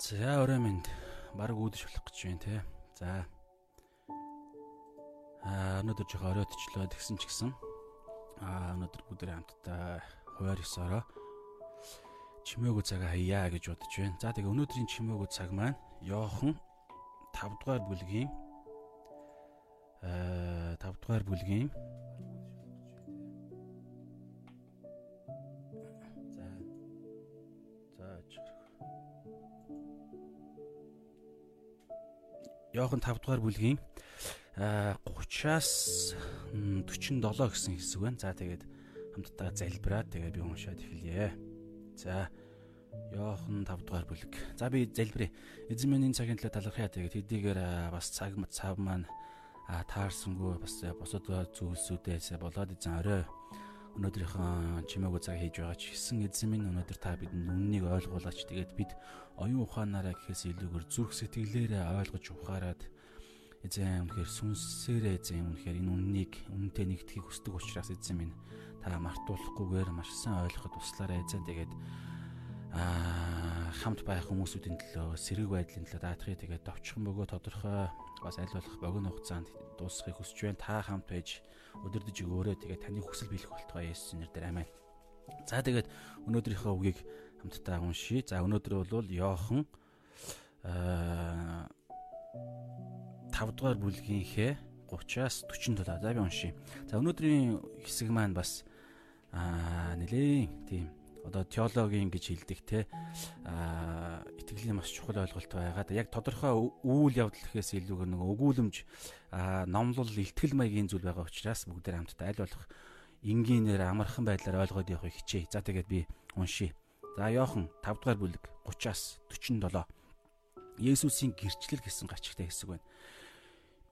За орой минь баг үүдэж болох гэж байна те. За. Аа өнөөдөр жоо оройтчлоо тэгсэн ч гэсэн аа өнөөдөр бүгдээ хамтдаа хуваар ёсороо чимээгүй цаг хаяа гэж бодож байна. За тэгээ өнөөдрийн чимээгүй цаг маань Йохан 5 дугаар бүлгийн аа 5 дугаар бүлгийн Йохан 5 дугаар бүлгийн 30-аас 47 гэсэн хэсэг байна. За тэгээд хамтдаа залбираад тэгээд би уншаад эхэлье. За Йохан 5 дугаар бүлэг. За би залбирая. Эзэн минь энэ цагийн төлөө талархъя тэгээд хэдийгээр бас цаг цав маань таарсангүй бас босод зүйлсүүдээс болоод эзэн орой өнөөдрийнхөө чимээгүй цаг хийж байгаа ч гэсэн эзэн минь өнөөдөр та бидэнд үннийг ойлгуулаач. Тэгээд бид оюун ухаанаараа гэхээс илүүгээр зүрх сэтгэлээрээ ойлгож ухаарад эзэн үнэхээр сүнсээрээ эзэн үнэхээр энэ үннийг үнэнтэй нэгтгэхийг хүсдэг учраас эзэн минь та мартуулахгүйгээр маш сайн ойлгоход туслаарай эзэн. Тэгээд аа хамт байх хүмүүсүүдийн төлөө сэрэг байдлын төлөө даатахыг тэгээд товчхон бөгөө тодорхой бас аль болох богино хугацаанд дуусгахыг хүсэж байна. Та хамт байж өдөрдөж өгөөрэй. Тэгээд таны хүсэл биелэх болтугай Есүс нэрээр аминь. За тэгээд өнөөдрийнхөө үгийг хамтдаа уншийе. За өнөөдөр бол Йохан аа 5 дугаар бүлгийнхээ 30-аас 47 за би уншийе. За өнөөдрийн хэсэг маань бас аа нэлээд тийм одоо теологийн гэж хэлдэг те а итгэлийн маш чухал ойлголт байгаад яг тодорхой үйл явдал гэхээс илүүгээр нэг өгүүлэмж номлол ихтгэл маягийн зүйл байгаа учраас бүгдээр хамтдаа аль болох энгийнээр амархан байдлаар ойлгоод явахыг хичээе. За тэгээд би уншия. За Йохан 5 дугаар бүлэг 30-аас 47. Есүсийн гэрчлэл гэсэн гачигтай хэсэг байна.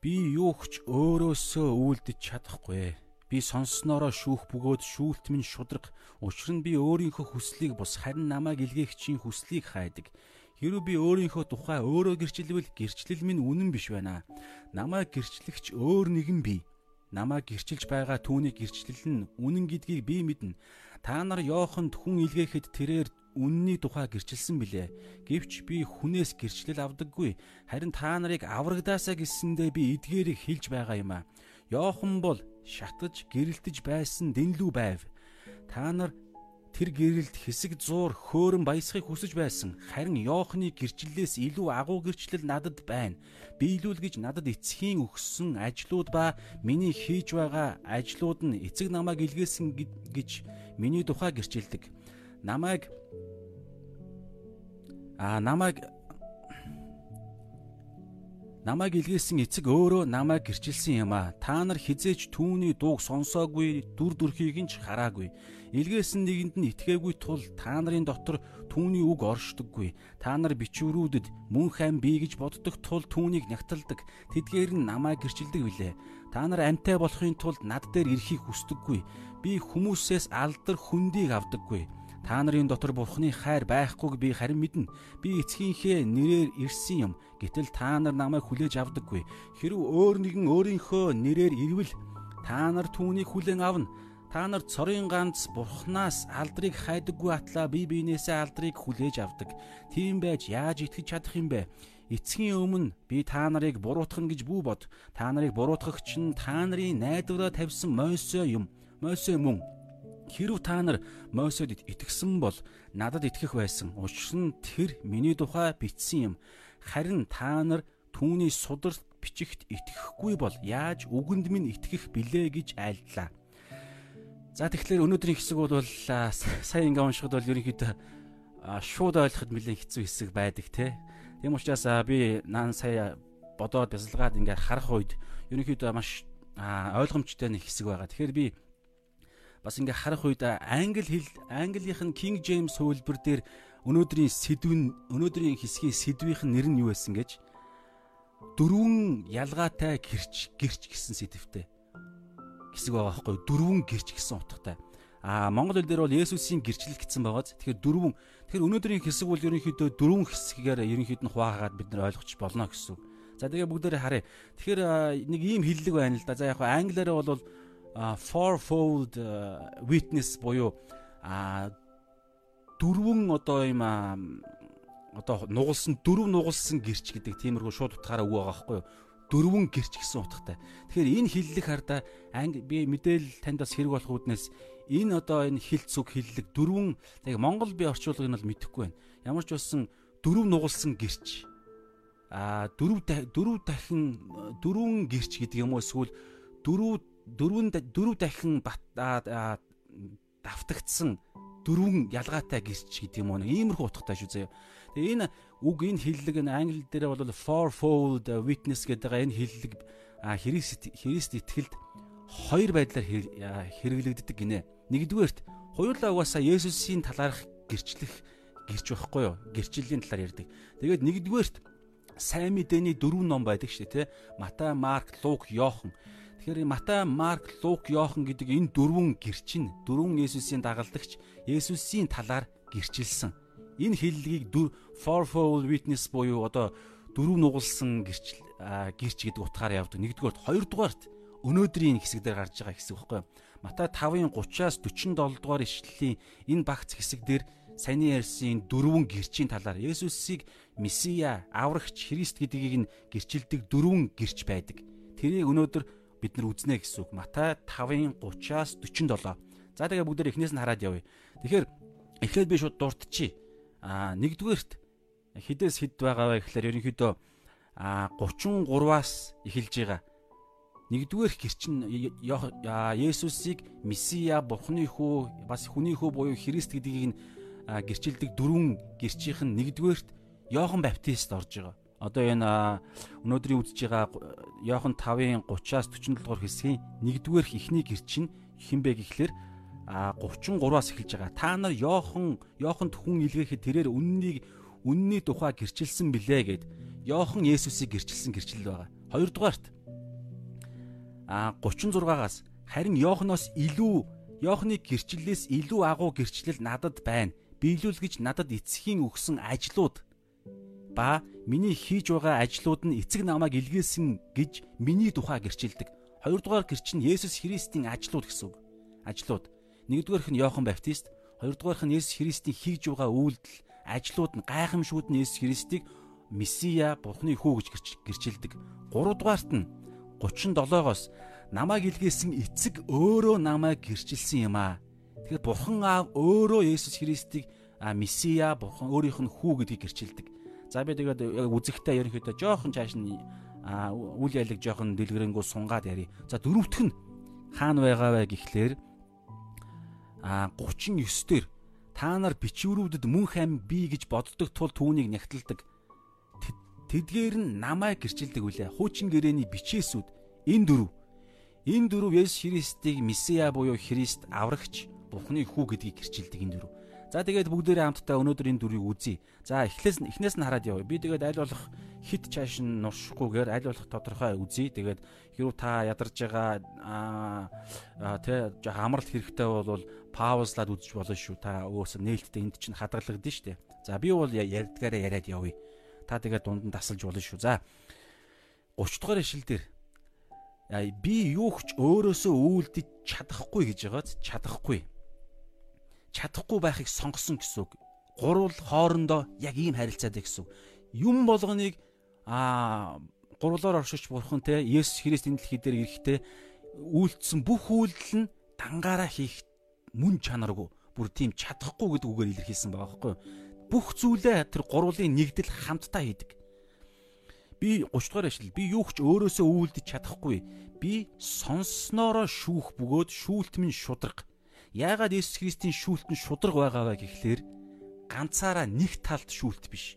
Би юу ч өөрөөсөө үйлдэж чадахгүй Би сонсноороо шүүх бөгөөд шүүлт минь шудраг. Учир нь би өөрийнхөө хүслийг бус харин намайг илгээгчийн хүслийг хайдаг. Хэрвээ би өөрийнхөө тухай өөрөө гэрчлэвэл гэрчлэл минь үнэн биш байна. Намайг гэрчлэгч өөр нэгэн бий. Намайг гэрчилж байгаа түүний гэрчлэл нь үнэн гэдгийг би мэднэ. Та нар Йоханд хүн илгээхэд тэрээр үнний тухай гэрчилсэн билээ. Гэвч би хүнээс гэрчлэл авдаггүй. Харин та нарыг аврагдаасаа гэсэндээ би эдгээрийг хэлж байгаа юм а. Йохан бол шатаж гэрэлтэж байсан дэнлүү байв. Та нар тэр гэрэлд хэсэг зуур хөөрөн баясхыг хүсэж байсан. Харин Йоохны гэрчлэлээс илүү агуу гэрчлэл надад байна. Биелүүлгэж надад эцгийн өгсөн ажлууд ба миний хийж байгаа ажлууд нь эцэг намайг илгээсэн гэж миний тухай гэрчилдэг. Намайг а намайг Намайг илгээсэн эцэг өөрөө намайг гэрчилсэн юм а. Та нар хизээч түүний дууг сонсоогүй, дүр төрхийг нь ч хараагүй. Илгээсэн нэгэнд нь итгээгүй тул та нарын дотор түүний үг оршдоггүй. Та нар бичвэрүүдэд мөн хам бий гэж боддог тул түүнийг нягталдаг. Тэдгээр нь намайг гэрчилдэг билээ. Та нар амтай болохын тулд над дээр ирэхийг хүсдэггүй. Би хүмүүсээс алдар хүндийг авдаггүй Та нарын дотор Бурхны хайр байхгүйг би харин мэднэ. Би эцгийнхээ нэрээр ирсэн юм. Гэтэл та нар намайг хүлээж авдаггүй. Хэрв өөр нэгэн өөрийнхөө нэрээр ирвэл та нар түүнийг хүлээн авна. Та нар цорын ганц Бурханаас алдрыг хайдаггүй атлаа бие биенээсээ алдрыг хүлээж авдаг. Тийм байж яаж итгэж чадах юм бэ? Эцгийн өмнө би та нарыг буруутгах гэж бүү бод. Та нарыг буруутгагч нь та нарын найдвараа тавьсан Мойсе юм. Мойсе мөн Хэрв та нар Мосед итгэсэн бол надад итгэх байсан. Учир нь тэр миний тухай бичсэн юм. Харин та нар түүний сударт бичихт итгэхгүй бол яаж үгэнд минь итгэх билээ гэж айлдлаа. За тэгэхээр өнөөдрийн хэсэг бол сая ингээ уншихад бол ерөнхийдөө шууд ойлгоход нэлээд хэцүү хэсэг байдаг те. Тийм учраас би наан сая бодоод бясалгаад ингээ харах үед ерөнхийдөө маш ойлгомжтой нэг хэсэг байгаа. Тэгэхээр би бас ингээ харах үед англи хэл английнх нь King James хуулбар дээр өнөөдрийн сэдвэн өнөөдрийн хэсгийн сэдвийнх нь нэр нь юу байсан гэж дөрвөн ялгаатай гэрч гэрч гэсэн сэдвтэй хэсэг байгаа байхгүй дөрвөн гэрч гэсэн утгатай. А монгол хэл дээр бол Есүсийн гэрчлэл гэсэн байгааз. Тэгэхээр дөрвөн тэгэхээр өнөөдрийн хэсэг бол ерөнхийдөө дөрвөн хэсгээр ерөнхийд нь хуваагаад бид нар ойлгож болно гэсэн. За тэгээ бүгдээрээ харъя. Тэгэхээр нэг ийм хиллэг байна л да. За яг англиараа бол fourfold witness буюу дөрвөн одоо юм одоо нугалсан дөрөв нугалсан гэрч гэдэг тиймэрхүү шууд утгаараа үг байгаа байхгүй юу? Дөрвөн гэрч гэсэн утгатай. Тэгэхээр энэ хиллэг хардаа анги би мэдээлэл танд бас хэрэг болох үүднээс энэ одоо энэ хилц үг хиллэг дөрвөн яг Монгол би орчуулгыг нь бол мэдэхгүй байна. Ямар ч болсон дөрөв нугалсан гэрч а дөрөв дөрөв дахин дөрвөн гэрч гэдэг юм уу эсвэл дөрөв дөрвөн дөрөв дахин давтагдсан дөрвөн ялгаатай гэрч гэдэг юм уу нэг иймэрхүү утгатай шүү заяа. Тэгээ энэ үг энэ хиллэг нь англи дээр бол fourfold witness гэдэг энэ хиллэг Христ Христ итгэлд хоёр байдлаар хэрэглэгддэг гинэ. Нэгдүгээрт хоёулаа угаасаа Есүсийн талаарх гэрчлэх гэрч байхгүй юу? Гэрчлэлийн талаар ярьдаг. Тэгээд нэгдүгээрт сайн мэдээний дөрвөн ном байдаг шүү дээ, тэ? Матай, Марк, Лук, Йохан. Тэгэхээр Матай, Марк, Лук, Йохан гэдэг энэ дөрвөн гэрчин, дөрвөн Есүсийн дагалдагч Есүсийн талаар гэрчилсэн. Энэ хиллэгийг fourfold witness буюу одоо дөрөв нугалсан гэрч гэрч гэдэг утгаар явдаг. Нэгдүгээрт, хоёрдугаарт өнөөдрийн хэсэг дээр гарч байгаа хэсэг баггүй. Матай 5-ын 30-аас 47 дугаар ишлэлийн энэ багц хэсэг дээр саяны ярьсан дөрвөн гэрчийн талаар Есүсийг Месиа, аврагч Христ гэдгийг нь гэрчилдэг дөрвөн гэрч байдаг. Тэрийг өнөөдөр бид нар үзнэ гэсэн үг. Матай 5-ын 30-аас 47. За тэгээ бүгдээр эхнээс нь хараад явъя. Тэгэхээр эхлээд би шууд дуртчихъя. Аа нэгдүгээрт хідээс хід байгаа вэ гэхлээр ерөнхийдөө аа 33-аас эхэлж байгаа. Нэгдүгээр гэрчин Есүсийг Месиа, Бурхны хүү, бас хүний хүү буюу Христ гэдгийг нь гэрчилдэг дөрвөн гэрчийнх нь нэгдүгээрт Йохан Баптист орж байгаа одоо энэ өнөөдрийн үзэж байгаа Иохан 5-ын 30-аас 47 дугаар хэсгийн 1-р ихний гэрч нь хинбэ гэхлээр 33-аас эхэлж байгаа. Та нар Иохан Иоханд хүн илгээхэд тэрээр үннийг үнний тухай гэрчилсэн билээ гэд Иохан Есүсийг гэрчилсэн гэрчлэл байгаа. Хоёрдугаарт а 36-аас харин Иоханоос илүү Иоханыг гэрчлэлээс илүү агуу гэрчлэл надад байна. Биелүүлгэж надад эцгийн өгсөн ажлууд ба миний хийж байгаа ажлууд нь эцэг намайг илгээсэн гэж миний тухай гэрчилдэг. Хоёрдугаар гэрч нь Есүс Христийн ажлууд гэсэн үг. Ажлууд. Нэгдүгээрх нь Иохан Баптист, хоёрдугаарх нь Есүс Христийн хийж байгаа үйлдэл, ажлууд нь гайхамшгууд нь Есүс Христийг Месиа, Бурхны хүү гэж гэрчилдэг. Гуравдугаарт нь 37-оос намайг илгээсэн эцэг өөрөө намайг гэрчилсэн юм аа. Тэгэхээр Бурхан аав өөрөө Есүс Христийг Месиа, Бурхан өөрийнх нь хүү гэдгийг гэрчилдэг. За би тэгээд яг үзэгтэй ерөнхийдөө жоохон чааш нь үйл ялэг жоохон дэлгэрэнгүй сунгаад яри. За дөрөвтг нь хаана байгаа вэ гэхлээр а 39 дээр та нар бичвэрүүдэд мөн хам би гэж боддог тул түүнийг нягтладаг. Тэдгээр нь намайг гэрчилдэг үлээ. Хуучин гэрээний бичээсүүд энэ дөрөв. Энэ дөрөв Есүс Христийг Месиа буюу Христ аврагч Бурхны хүү гэдгийг гэрчилдэг энэ дөрөв. За тэгээд бүгдээрээ хамтдаа өнөөдөр энэ дүрийг үзье. За эхлээс нь эхнээс нь хараад явъя. Би тэгээд аль болох хит чааш нь нуршихгүйгээр аль болох тодорхой үзье. Тэгээд хэрвээ та ядарж байгаа аа тэ амралт хэрэгтэй бол паузлаад үзэж болно шүү. Та өөсөө нээлттэй энд чинь хадгалагдана шүү дээ. За би бол ярьдгаараа яриад явъя. Та тэгээд дунд нь тасалж болно шүү. За 30 дугаар ишил дээр би юу ч өөрөөсөө үйлдэж чадахгүй гэж байгааз чадахгүй чадахгүй байхыг сонгосон гэсэн үг. Гурвал хоорондоо яг ийм харилцаатай гэсэн үг. Юм болгоныг аа гурвлаар оршиж бурхан те Есүс Христ энэ дэлхий дээр ирэхдээ үйлдэлсэн бүх үйлдэл нь дангаараа хийх мөн чанаргүй. Бүр тийм чадахгүй гэдэг үгээр илэрхийлсэн байгаа байхгүй бүх зүйлээ тэр гурвлын нэгдэл хамтдаа хийдэг. Би 30 дугаар ажил би юу ч өөрөөсөө үйлдэж чадахгүй. Би сонсноороо шүүх бөгөөд шүүлт минь шудраг Яагаад Иесус Христийн шүүлт нь шудраг байгаа вэ гэхлээр ганцаараа нэг талд шүүлт биш.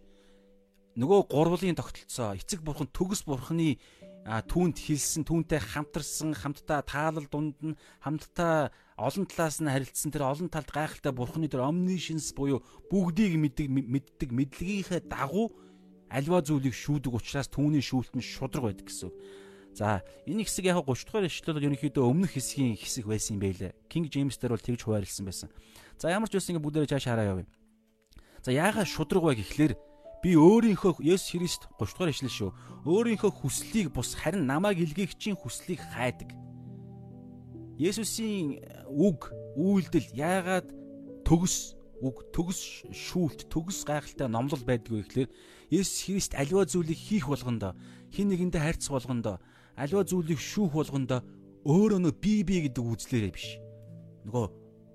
Нөгөө гурвлын тогтолцоо эцэг бурхан төгс бурханы түүнд хилсэн түүнтэй хамтарсан хамтдаа таалал дунд нь хамтдаа олон талаас нь харилцсан тэр олон талд гайхалтай бурханы тэр omniscience буюу бүгдийг мэддэг мэддэг мэдлэгийнхээ дагуу альва зүйлийг шүүдэг учраас түүний шүүлт нь шудраг байдаг гэсэн. За энэ хэсэг яг 30 дугаар ишлэлд ерөнхийдөө өмнөх хэсгийн хэсэг байсан юм байлээ. King James дээр бол тэгж хуваарлсан байсан. За ямар ч байсан ингэ бүгдээрээ цааш хараа явъя. За яагаад шудраг вэ гэхлээр би өөрийнхөө Есүс Христ 30 дугаар ишлэл шүү. Өөрийнхөө хүслийг бус харин намайг илгээгчийн хүслийг хайдаг. Есүсийн үг, үйлдэл яагаад төгс үг төгс шүүлт төгс гайхалтай номлол байдгүй гэхлээр Есүс Христ аливаа зүйлийг хийх болгондоо хин нэгэндээ хайрцах болгондоо аливаа зүйлийг шүүх болгондоо өөрөө нөө би би гэдэг үзлээрээ биш. Нөгөө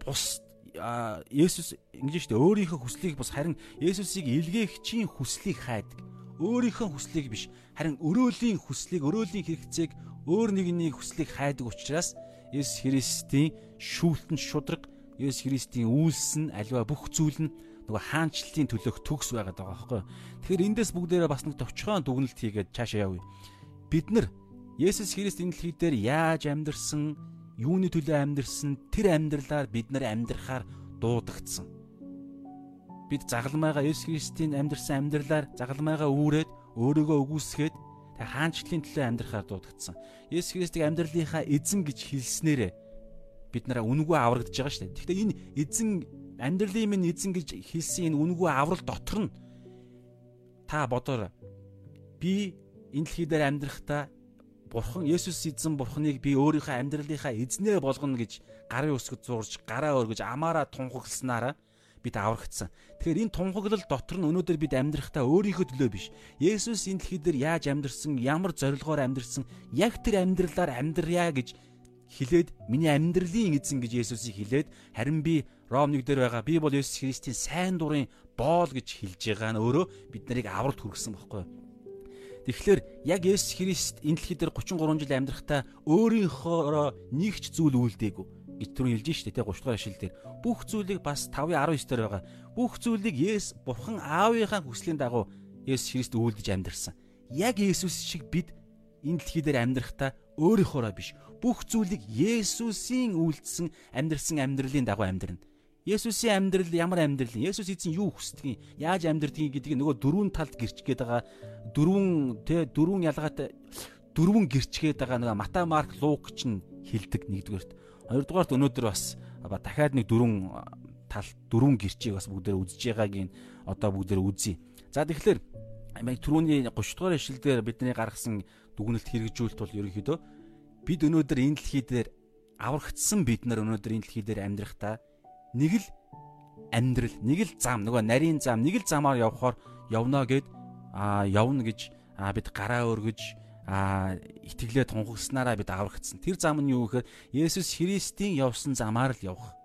бус Есүс ингэж штэ өөрийнхөө хүслийг бус харин Есүсийг илгээгчийн хүслийг хайдаг. Өөрийнхөө хүслийг биш харин өрөөлийн хүслийг өрөөлийн хэрэгцээг өөр нэгний хүслийг хайдаг учраас Есүс Христийн шүүлтэн шудраг Есүс Христийн үйлс нь аливаа бүх зүйл нь нөгөө хаанчлалын төлөөх төгс байгаад байгаа байхгүй. Тэгэхээр эндээс бүгдээрээ бас нэг товчхон дүгнэлт хийгээд цаашаа явъя. Бид нар Есүс Христ энэ дэлхий дээр яаж амьдарсан, юуны төлөө амьдарсан, тэр амьдралаар бид нар амьдрахаар дуудагдсан. Бид загалмайгаа Есүс Христийн амьдарсан амьдралаар загалмайгаа үүрээд өөрийгөө өгүүлсгээд тэг хаанчлалын төлөө амьдрахаар дуудагдсан. Есүс Христийг амьдралынхаа эзэн гэж хэлснээрээ бид нараа үнгүй аврагдж байгаа шүү дээ. Гэхдээ энэ эзэн амьдралын минь эзэн гэж хэлсэн энэ үнгүй аврал дотор нь та бодоор би энэ дэлхий дээр амьдрахдаа Бурхан Есүс эзэн Бурханыг би өөрийнхөө амьдралынхаа эзнээ болгоно гэж гарын өсгөд зурж гараа өргөж амаараа тунхагласнараа бид аврагдсан. Тэгэхээр энэ тунхаглал дотор нь өнөөдөр бид амьдрахдаа өөрийнхөө төлөө биш. Есүс энэ дэлхий дээр яаж амьдрсан, ямар зорилгоор амьдрсан, яг тэр амьдралаар амьдрья гэж хилээд миний амьдралын эзэн гэж Есүсийг хилээд харин би Ром 1 дээр байгаа би бол Есүс Христийн сайн дурын боол гэж хэлж байгаа нь өөрөө бид нарыг авралт хүргэсэн байхгүй юу? Тэгэхээр яг Есүс Христ энэ дэлхий дээр 33 жил амьдрахтаа өөрийнхөө нэг ч зүйл үйлдээгүй гэж түрүү хэлж штэ тэ 30 дугаар ишлэл дээр бүх зүйлийг бас 5:19 дээр байгаа. Бүх зүйлийг Есүс Бурхан Аавынхаа хүслийн дагуу Есүс Христ үйлдэж амьдрсан. Яг Есүс шиг бид энэ дэлхий дээр амьдрахтаа өөрийнхоороо биш бүх зүйлийг Есүсийн үйлдэлсэн амьдрсан амьдралын дагуу амьдрна. Есүсийн амьдрал ямар амьдрал вэ? Есүс эзэн юу хүсдэг юм? Яаж амьдрдгийг гэдгийг нөгөө дөрвөн талд гэрчгээд байгаа дөрвөн тэ дөрвөн ялгаатай дөрвөн гэрчгээд байгаа нөгөө Матай, Марк, Лук ч нь хилдэг нэгдүгээрт. Хоёрдугаарт өнөөдөр бас дахиад нэг дөрвөн тал дөрвөн гэрчийг бас бүгдээр үзэж байгаагийн одоо бүгдээр үзье. За тэгэхээр түрүүний 30 дугаар ишлэлдэр бидний гаргасан дүгнэлт хэрэгжүүлэлт бол ерөнхийдөө бид өнөөдөр энэ дэлхий дээр аврагдсан бид нар өнөөдөр энэ дэлхий дээр амьдрахдаа нэг л амьдрал, нэг л зам, нөгөө нарийн зам, нэг л замаар явхаар явна гэд а явна гэж а бид гараа өргөж а итгэлээ тунхагснараа бид аврагдсан. Тэр зам нь юу гэхээр Есүс Христийн явсан замаар л явах.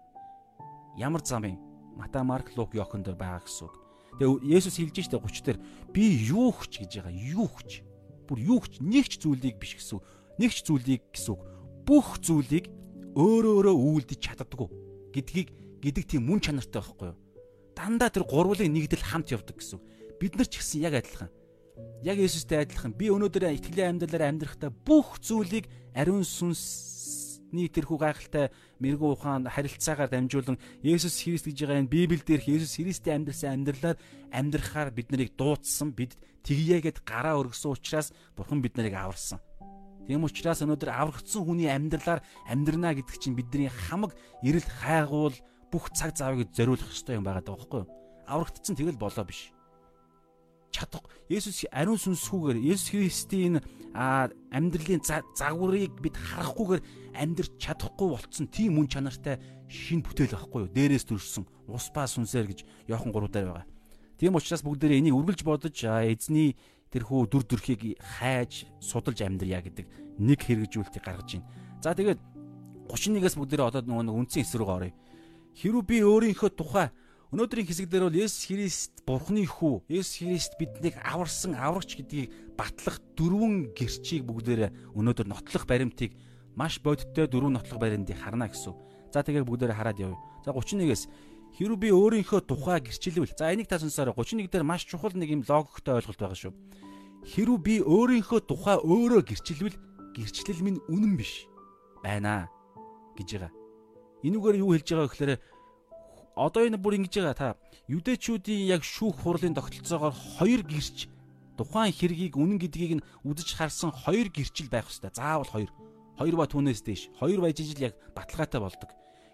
Ямар зам юм? Матай, Марк, Лук, Йохан дээр байгаа гэсэн үг. Тэгээ Есүс хэлж штэ 30 дээр би юу хүч гэж байгаа. Юу хүч? Бүр юу хүч? Нэг ч зүйлийг биш гэсэн үг нэг ч зүйлийг гэсэн бүх зүйлийг өөрөө өөрөө үйлдэж чаддаггүй гэдгийг гэдэг тийм мөн чанартай байхгүй юу? Дандаа тэр гурвын нэгдэл хамт явдаг гэсэн. Бид нар ч гэсэн яг адилхан. Яг Есүстэй адилхан. Би өнөөдөр итгэлийн амьдралаар амьдрахдаа бүх зүйлийг ариун сүнсний тэрхүү гайхалтай мэрэгүү ухаан харилцаагаар дамжуулан Есүс Христ гэж байгаа энэ Библиэл дээрх Есүс Христийн амьдрсан амьдралаар амьдрахаар бид нарыг дуудсан. Бид тэгьегээд гараа өргөсөн учраас Бурхан бид нарыг аварсан. Тийм учраас өнөөдөр аврагдсан хүний амьдралаар амьдрна гэдэг чинь бидний хамаг эрэл хайгуул бүх цаг завыг зориулах ёстой юм байгаа даа байхгүй юу? Аврагдсан тэгэл болоо биш. Чадах Есүс ариун сүнсгүйгээр Есүс Христийн амьдралын загварыг бид харахгүйгээр амьдрч чадахгүй болцсон тийм үн чанартай шин бүтээл байхгүй юу? Дээрээс төрсөн ус ба сүнсээр гэж Иохан 3 дээр байгаа. Тийм учраас бүгдээрээ энийг үргэлж бодож эзний тэрхүү дүр төрхийг хайж судалж амьдрья гэдэг нэг хэрэгжүүлэлтийг гаргаж байна. За тэгээд 31-ээс бүгдээрээ одоо нөгөө үндсэн эсрэг оръё. Хэрвээ би өөрийнхөө тухай өнөөдрийн хэсэг дээр бол Есүс Христ Бурхны хүү, Есүс Христ биднийг аварсан аврагч гэдгийг батлах дөрвөн гэрчийг бүгдээрээ өнөөдөр нотлох баримтыг маш бодиттой дөрвөн нотлох баримтыг харна гэсэн. За тэгээд бүгдээрээ хараад явъя. За 31-ээс Хэрвээ би өөрийнхөө тухай гэрчилвэл за энийг та сонсоорой 31 дээр маш чухал нэг юм логиктой ойлголт байгаа шүү. Хэрвээ би өөрийнхөө тухай өөрөө гэрчилвэл гэрчлэл минь үнэн биш байна гэж байгаа. Энүүгээр юу хэлж байгаа гэхээр одоо энэ бүр ингэж байгаа та юдэчүүдийн яг шүүх хурлын тогтолцоогоор хоёр гэрч тухайн хэргийг үнэн гэдгийг нь үзэж харсан хоёр гэрчил байх ёстой. Заавал хоёр. Хоёр ба түүнээс дээш. Хоёр баяжижил яг баталгаатай болдог.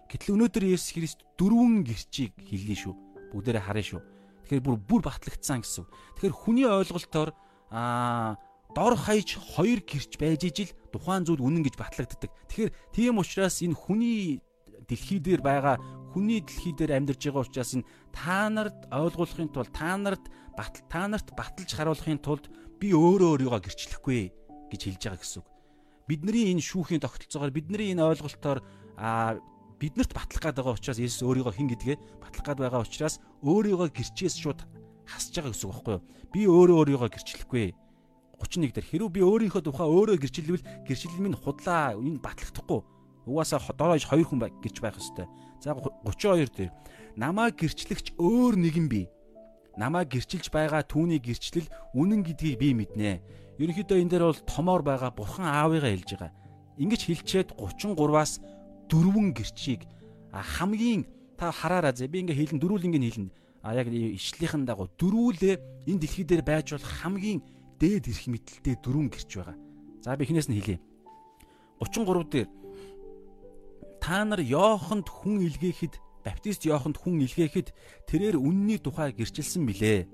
Гэтэл өнөөдөр Есүс Христ дөрвөн гэрчийг хэлнэ шүү. Бүгдээрээ харна шүү. Тэгэхээр бүр бүр батлагдсан гэсэн. Тэгэхээр хүний ойлголтоор аа дор хаяж хоёр гэрч байж ижил тухайн зүйл үнэн гэж батлагддаг. Тэгэхээр тийм учраас энэ хүний дэлхий дээр байгаа хүний дэлхий дээр амьдарч байгаа учраас энэ та нарт ойлгуулахын тулд та нарт батал та нарт баталж харуулахын тулд би өөрөө өөрийгөө гэрчлэхгүй гэж хэлж байгаа гэсэн үг. Бидний энэ шүүхийн тогтолцоогоор бидний энэ ойлголтоор биднэрт батлах гад байгаа учраас Есүс өөрийгөө хэн гэдгээ батлах гад байгаа учраас өөрийгөө гэрчээс шууд хасж байгаа гэсэн үг байхгүй юу? Би өөрөө өөрийгөө гэрчлэхгүй. 31 дээр хэрвээ би өөрийнхөө тухай өөрөө гэрчлэвэл гэрчлэл минь худлаа энэ батлагдахгүй. Угаасаа дорож хоёр хүн гэж байх ёстой. За 32 дээр намаа гэрчлэгч өөр нэгэн бий. Намаа гэрчилж байгаа түүний гэрчлэл үнэн гэдгийг би мэднэ. Ерөнхийдөө энэ дээр бол томоор байгаа бурхан аавыгаа хэлж байгаа. Ингиж хэлчихэд 33-аас дөрвөн гэрчийг хамгийн та хараараа зэ би ингээ хэлэн дөрүүл ингээ хэлэн а яг ишлийнхэн дагуу дөрүүлээ энэ дэлхий дээр байж болох хамгийн дээд эрх мэдэлтэй дөрвөн гэрч байгаа. За би хинээс нь хэлье. 33 дээр та нар Йоханд хүн илгээхэд баптист Йоханд хүн илгээхэд тэрээр үнний тухай гэрчилсэн билээ.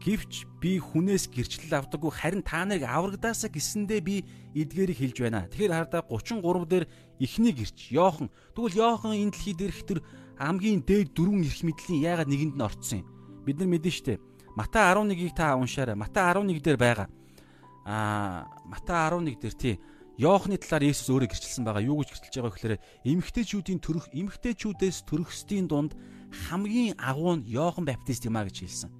Гэвч би хүнээс гэрчлэл авдаггүй харин та нарыг аврагдаасаа гэсэндээ би эдгээрийг хэлж байна. Тэгэхээр хардаа 33 дээр эхний гэрч Йохан. Тэгвэл Йохан энэ дэлхий дээрх тэр хамгийн дээд дөрвөн эрх мэдлийн яагаад нэгэнд нь орцсон юм? Бид нар мэдэн штэ. Матай 11-ийг та уншаарай. Матай 11 дээр байгаа. Аа Матай 11 дээр тий Йоохны талаар Есүс өөрөө гэрчилсэн байгаа. Юу гэж гэрчилж байгаа гэхээр эмгтээчүүдийн төрөх эмгтээчүүдээс төрөхсдийн дунд хамгийн агуу нь Йохан Баптист юм а гэж хэлсэн.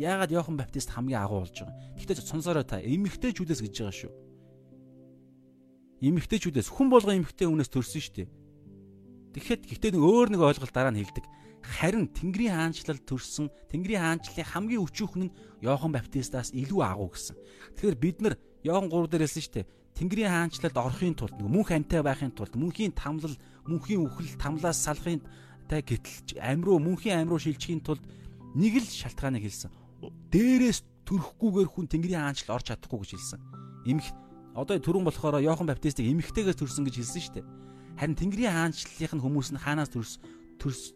Яагаад Йохан Баптист хамгийн агуу болж байгаа. Гэхдээ сонсороо та эмэгтэйчүүдээс гэж байгаа шүү. Эмэгтэйчүүдээс хүн болгон эмэгтэй хүнээс төрсөн шүү дээ. Тэгэхэд гэхдээ нэг өөр нэг ойлголт дараа нь хэлдэг. Харин Тэнгэрийн хаанчлал төрсөн Тэнгэрийн хаанчлалын хамгийн өчүүхэн нь Йохан Баптистаас илүү агуу гэсэн. Тэгэхээр бид нар Йохан 3 дээр хэлсэн шүү дээ. Тэнгэрийн хаанчлалд орохын тулд мөнх амьтаа байхын тулд мөнхийн тамлал, мөнхийн үхэл тамлаас салахын тай гэтэл амруу мөнхийн амруу шилжихийн тулд нэг л шалтгааныг хэлсэн дээрээс төрөхгүйгээр хүн Тэнгэрийн хаанчл орж чадахгүй гэж хэлсэн. Имх одоо түрүүн болохоор Йохан Баптистыг эмхтэйгээс төрсөн гэж хэлсэн шүү дээ. Харин Тэнгэрийн хаанчлалын хүмүүс нь хаанаас төрс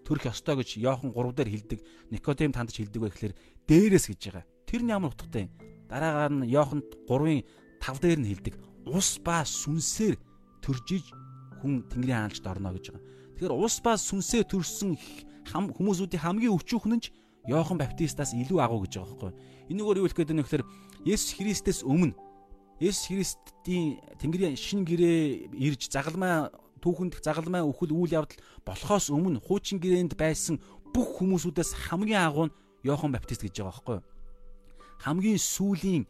төрөх ёстой гэж Йохан 3 дээр хэлдэг. Никодем тандж хэлдэг байх гэхээр дээрээс гэж байгаа. Тэр нь ямар утгатай юм? Дараагаар нь Йохан 3-ын 5 дээр нь хэлдэг. Ус ба сүнсээр төржиж хүн Тэнгэрийн хаанчлалд орно гэж байгаа. Тэгэхээр ус ба сүнсээр төрсэн хүмүүсүүдийн хамгийн өчүүхэн нь Йохан Баптистаас илүү агуу гэж байгаа байхгүй. Энэгээр юу хэлэх гээд байна вэ гэхээр Есүс Христэс өмнө Есүс Христийн Тэнгэрийн шин гэрээ ирж загалмай түүхэнд загалмай өхөл үйл явдал болохоос өмнө хуучин гэрээнд байсан бүх хүмүүсүүдээс хамгийн агуу нь Йохан Баптист гэж байгаа байхгүй. Хамгийн сүүлийн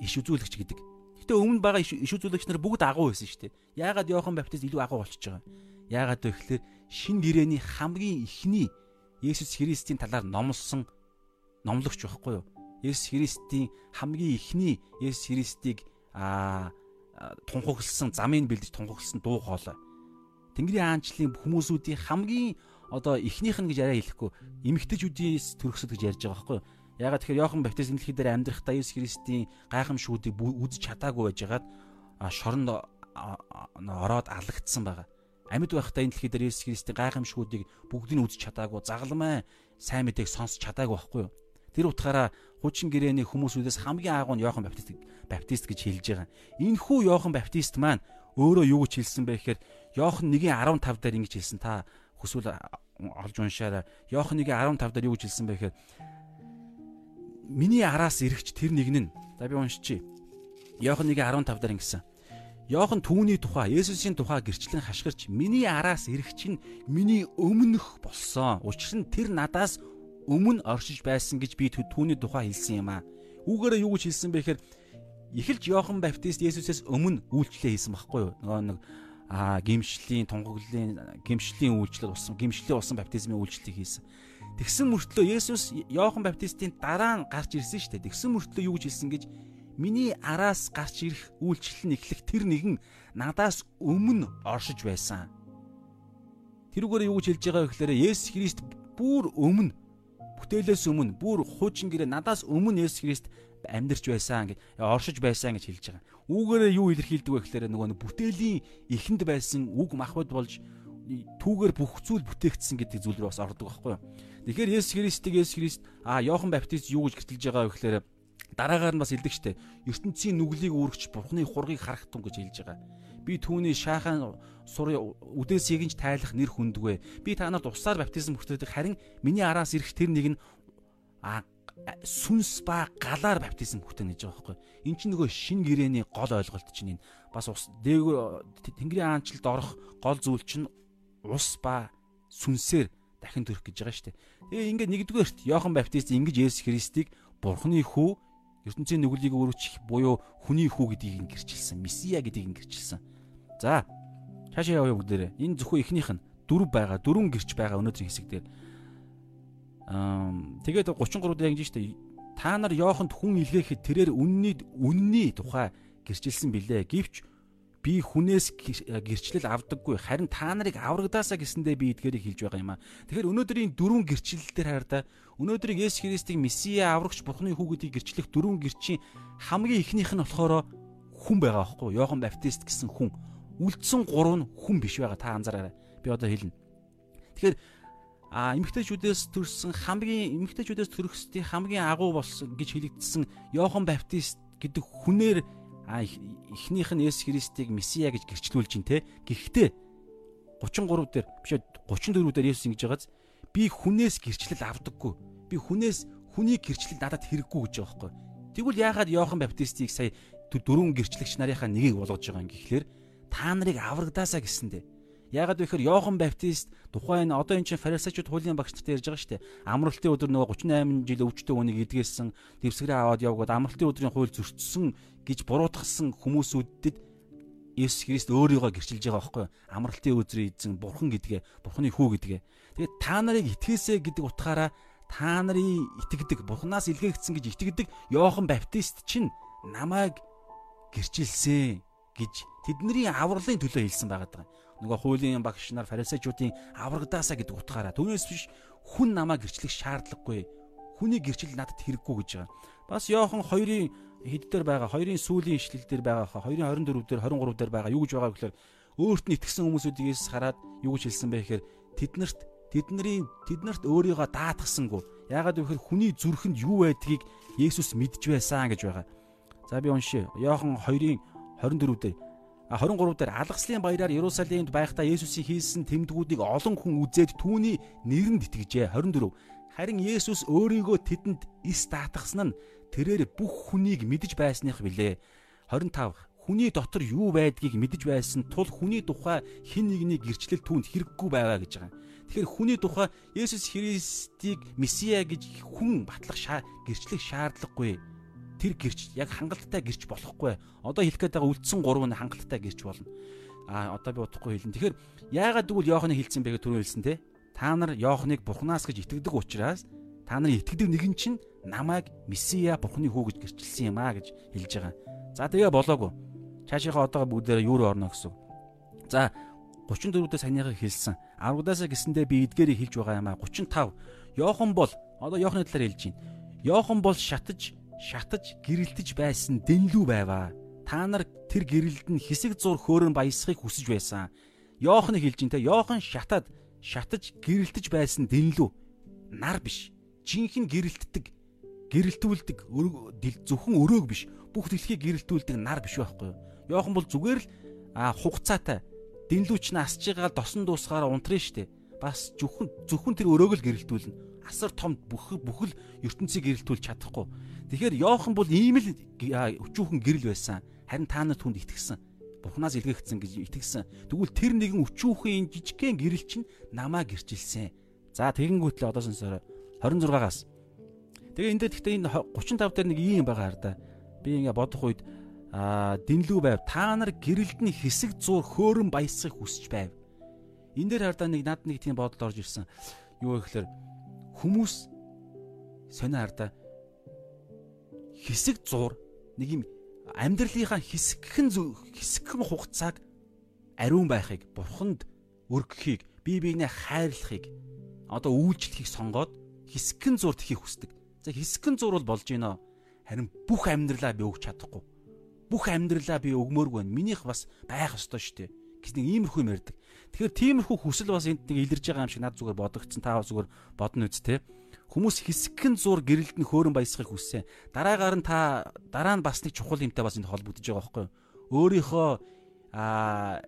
иш үзүүлэгч гэдэг. Гэтэ өмнө байгаа иш үзүүлэгч нар бүгд агуу байсан шүү дээ. Яагаад Йохан Баптист илүү агуу болчихж байгаа? Яагаад вэ гэхээр шин гэрээний хамгийн ихний Есүс Христийн талаар номлосон номлогч байхгүй юу? Есүс Христийн хамгийн ихний Есүс Христийг аа тунхагласан замыг бэлдэж тунхагласан дуу хоолой. Тэнгэрийн аанчлалын хүмүүсүүдийн хамгийн одоо ихнийх нь гэж арай хэлэхгүй эмэгтэйчүүдээс төрөхсөд гэж ярьж байгаа байхгүй юу? Ягаад тэгэхээр Йохан Баптист энэ дэлхий дээр амьдрахдаа Есүс Христийн гайхамшгүүдийг үзэж чадаагүй байжгаад шоронд ороод алагдсан байгаа амьд байхдаа энэ дэлхий дээр Есүс Христийн гайхамшгүүдийг бүгдийг нь үзэж чадаагүй, загалмай сайн мэдээг сонсч чадаагүй байхгүй юу? Тэр утгаараа хуучин гэрээний хүмүүсүүдээс хамгийн агуу нь Йохан Баптист Баптист гэж хэлж байгаа. Энэхүү Йохан Баптист маань өөрөө юу гэж хэлсэн бэ гэхээр Йохан 1:15 дээр ингэж хэлсэн та хүсвэл олж уншаарай. Йохан 1:15 дээр юу гэж хэлсэн бэ гэхээр Миний араас ирэгч тэр нэг нь за би уншчихъя. Йохан 1:15 дээр ингэсэн. Йохан түүний тухай, Есүсийн тухай гэрчлэн хашгирч миний араас ирэх чинь миний өмнөх болсон. Учир нь тэр надаас өмнө оршиж байсан гэж би түүний тухай хэлсэн юм аа. Үүгээрээ юу гэж хэлсэн бэ гэхээр эхэлж Йохан Баптист Есүсээс өмнө үйлчлээ хийсэн байхгүй юу? Нөгөө нэг аа гимшлийн, тунгаглалын гимшлийн үйлчлэл болсон, гимшлийн болсон баптизмын үйлчлэлийг хийсэн. Тэгсэн мөртлөө Есүс Йохан Баптистийн дараа нь гарч ирсэн шүү дээ. Тэгсэн мөртлөө юу гэж хэлсэн гэж Миний араас гарч ирэх үйлчлэл нь эхлэх тэр нэгэн надаас өмнө оршиж байсан. Тэрүүгээр юу гэж хэлж байгаа вэ гэхээр Есүс Христ бүр өмнө бүтээлээс өмнө бүр хуучин гэрээ надаас өмнө Есүс Христ амьдарч байсан гэж оршиж байсан гэж хэлж байгаа. Үүгээрээ юу илэрхийлдэг вэ гэхээр нөгөө бүтээлийн эхэнд байсан үг махбод болж түүгээр бүх зүйл бүтээгдсэн гэдэг зүйл рүү бас ордог байхгүй юу. Тэгэхээр Есүс Христийг Есүс Христ а Йохан Баптист юу гэж гэртэлж байгаа вэ гэхээр дараагаар нь бас хэлдэг штэ ертөнцийн нүглийг үүрэгч бурхны хургийг харах тун гэж хэлж байгаа. Би түүний шаахан сур үдээс игэнж тайлах нэр хүндгүй. Би та нарт усаар баптизм хүртээдэг харин миний араас ирэх тэр нэг нь а сүнс ба галаар баптизм хүртэнэ гэж байгаа байхгүй. Эн чинь нөгөө шин гэрээний гол ойлголт чинь энэ. Бас ус дээгүүр Тэнгэрийн аанчлалд орох гол зүйл чинь ус ба сүнсээр дахин төрөх гэж байгаа шүү дээ. Тэгээ ингээд нэгдүгээрт Иохан Баптист ингэж Есүс Христийг Бурхны хүү ертөнцийн нүглийг өргөчих буюу хүний хүү гэдгийг гэрчилсэн. Месиа гэдгийг гэрчилсэн. За цаашаа явъя бүгдээрээ. Энэ зөвхөн эхнийх нь дөрв байгаа, дөрвөн гэрч байгаа өнөөдрийн хэсэг дээр. Аа тэгээд 33 дээр ингэж штэ та нар Йоханд хүн илгээхэд тэрээр үнний үнний тухай гэрчилсэн билээ. Гэвч би хүнээс гэрчлэл авдаггүй харин та нарыг аврагдаасаа гэсэндээ би эдгээрийг хэлж байгаа юм а. Тэгэхээр өнөөдрийн дөрвөн гэрчлэл дээр хараа өнөөдрийг Есүс Христийг Месиа аврагч Бурхны хүү гэдгийг гэрчлэх дөрвөн гэрчийн хамгийн ихнийх нь болохоор хүн байгаа байхгүй юу? Йохан Баптист гэсэн хүн. Үлдсэн гурав нь хүн биш байгаа та анзаараарай. Би одоо хэлнэ. Тэгэхээр а эмгтээчүүдээс төрсэн хамгийн эмгтээчүүдээс төрөхсдийн хамгийн агуу болсон гэж хэлэгдсэн Йохан Баптист гэдэг хүнээр а эхнийх нь Есүс Христийг Месиа гэж гэрчлүүлж ин тэ. Гэхдээ 33 дээр биш 34 дээр Есүс ингэж байгааз би хүнээс гэрчлэл авдаггүй. Би хүнээс хүний гэрчлэл надад хэрэггүй гэж байгаа байхгүй. Тэгвэл яагаад Иохан Баптистийг сая дөрвөн гэрчлэгч нарынхаа нэгийг болгож байгаа юм гэхлээр та нарыг аврагдаасаа гэсэндээ Яагаад вэ гэхээр Йохан Баптист тухайн одоо энэ чинь фарисеучуд хуулийн багш нартай ярьж байгаа шүү дээ. Амралтын өдөр нөгөө 38 жил өвчтөе хүнийг эдгээсэн, дэвсгэрээ аваад явгоод амралтын өдрийн хууль зөрчсөн гэж буруутгасан хүмүүсүүдэд Есүс Христ өөрийгөө гэрчилж байгаа байхгүй амралтын өдрийн эзэн бурхан гэдгээ бурханы хүү гэдгээ. Тэгээд та нарыг итгээсэ гэдэг утгаараа та нарын итгэдэг бурханаас илгээгдсэн гэж итгэдэг Йохан Баптист чинь намайг гэрчилсэн гэж тэдний авралын төлөө хэлсэн байгаа. даа нөгөө хуулийн багш нар фарисеучуудын аврагдаасаа гэдэг утгаараа түүнээс биш хүн намаа гэрчлэх шаардлагагүй. Хүний гэрчил надад хэрэггүй гэж байгаа. Бас Йохан 2-ын хэд дээр байгаа 2-ын сүүлийн ишлэл дээр байгаа хаа 2-ын 24 дээр 23 дээр байгаа юу гэж байгаа гэхээр өөрт нь итгэсэн хүмүүсүүдээс хараад юу гэж хэлсэн бэ гэхээр тэднэрт тэдний тэднэрт өөрийгөө даатгсангүй. Яагаад вэ гэхээр хүний зүрхэнд юу байдгийг Есүс мэдж байсан гэж байгаа. За би уншия. Йохан 2-ын 24 дээр 23 дээр алгаслын баяраар Иерусалимд байхдаа Есүсийн хийсэн тэмдгүүдийг олон хүн үзээд түүний нэрэнд итгэжээ. 24. Харин Есүс өөрийгөө тэдэнд ис даатгсан нь тэрээр бүх хүнийг мэдж байсных билээ. 25. Хүний дотор юу байдгийг мэдж байсан тул хүний тухай хэн нэгний гэрчлэл түүнд хэрэггүй байгаа гэж байгаа. Тэгэхээр хүний тухай Есүс Христийг Месиа гэж хүн батлах гэрчлэх шаардлагагүй тэр гэрч яг хангалттай гэрч болохгүй. Одоо хэлэх гээд байгаа үлдсэн гурав нь хангалттай гэрч болно. А одоо би удахгүй хэлнэ. Тэгэхээр яагаад тэгвэл Йоохны хэлсэн бэ гэж түрүү хэлсэн те. Та нар Йоохныг Бурханаас гэж итгэдэг учраас та нарын итгэдэг нэгэн чинь намайг Месиа Бурханы хүү гэж гэрчилсэн юм а гэж хэлж байгаа. За тэгээ болоогүй. Цаашийнхаа одоогоо бүгдээрээ юу орно гэсэн. За 34-д санийхаа хэлсэн. 10-даасаа гисэндээ би эдгээрийг хэлж байгаа юм а. 35. Йохан бол одоо Йохны талаар хэлж байна. Йохан бол шатаж шатаж гэрэлтэж байсан дэнлүү байваа. Та нар тэр гэрэлд нь хэсэг зур хөөрөн баясахыг хүсэж байсан. Йохан хэлж ин тэ Йохан шатаад шатаж гэрэлтэж байсан дэнлүү нар биш. Жинхэнэ гэрэлтдэг гэрэлтүүлдэг зөвхөн өрөөг биш. Бүх дэлхийг гэрэлтүүлдэг нар биш байхгүй юу? Йохан бол зүгээр л хугацаатай дэнлүүч нь асж байгаа досон дуусгаараа унтрын штэ. Бас зөвхөн зөвхөн тэр өрөөг л гэрэлтүүлнэ. Асар том бүх бүхэл ертөнцийг гэрэлтүүлж чадахгүй. Тэгэхээр Йохан бол ийм л өчүүхэн гэрэл байсан. Харин та нар түнд итгэсэн. Бурханаас илгээгдсэн гэж итгэсэн. Тэгвэл тэр нэгэн өчүүхэн жижигхэн гэрэл чинь намаа гэрчилсэн. За тэгэнгүүтлээ одоо сонсороо 26-аас. Тэгээ энэ дээр гэхдээ энэ 35 дээр нэг ийм байгаа хар да. Би ингээ бодох үед аа дэнлүү байв. Та нар гэрэлд нь хэсэг зур хөөрөн баясахыг хүсэж байв. Энэ дээр хардаа нэг над нэг тийм бодол орж ирсэн. Юу гэхээр хүмүүс сонио хардаа хэсэг зур нэг юм амьдралынхаа хэсэгхэн хэсэгхэн хугацааг ариун байхыг бурханд өргөхийг бие биенээ хайрлахыг одоо үйлчлэхийг сонгоод хэсэгхэн зур тхийг хүсдэг. За хэсэгхэн зур бол болж гинөө. Харин бүх амьдралаа би өгч чадахгүй. Бүх амьдралаа би өгмөөргүй байна. Минийх бас байх ёстой шүү дээ. Гэс нэг иймэрхүү юм ярьдаг. Тэгэхээр тиймэрхүү хүсэл бас энд нэг илэрж байгаа юм шиг над зүгээр бодогдсон. Та бас зүгээр бодно үст те. Хүмүүс хэсэгхэн зур гэрэлд нь хөөрөн баясахыг хүссэн. Дараагаар нь та дараа нь бас нэг чухал юмтай бас энд холбогдож байгаа байхгүй юу? Өөрийнхөө а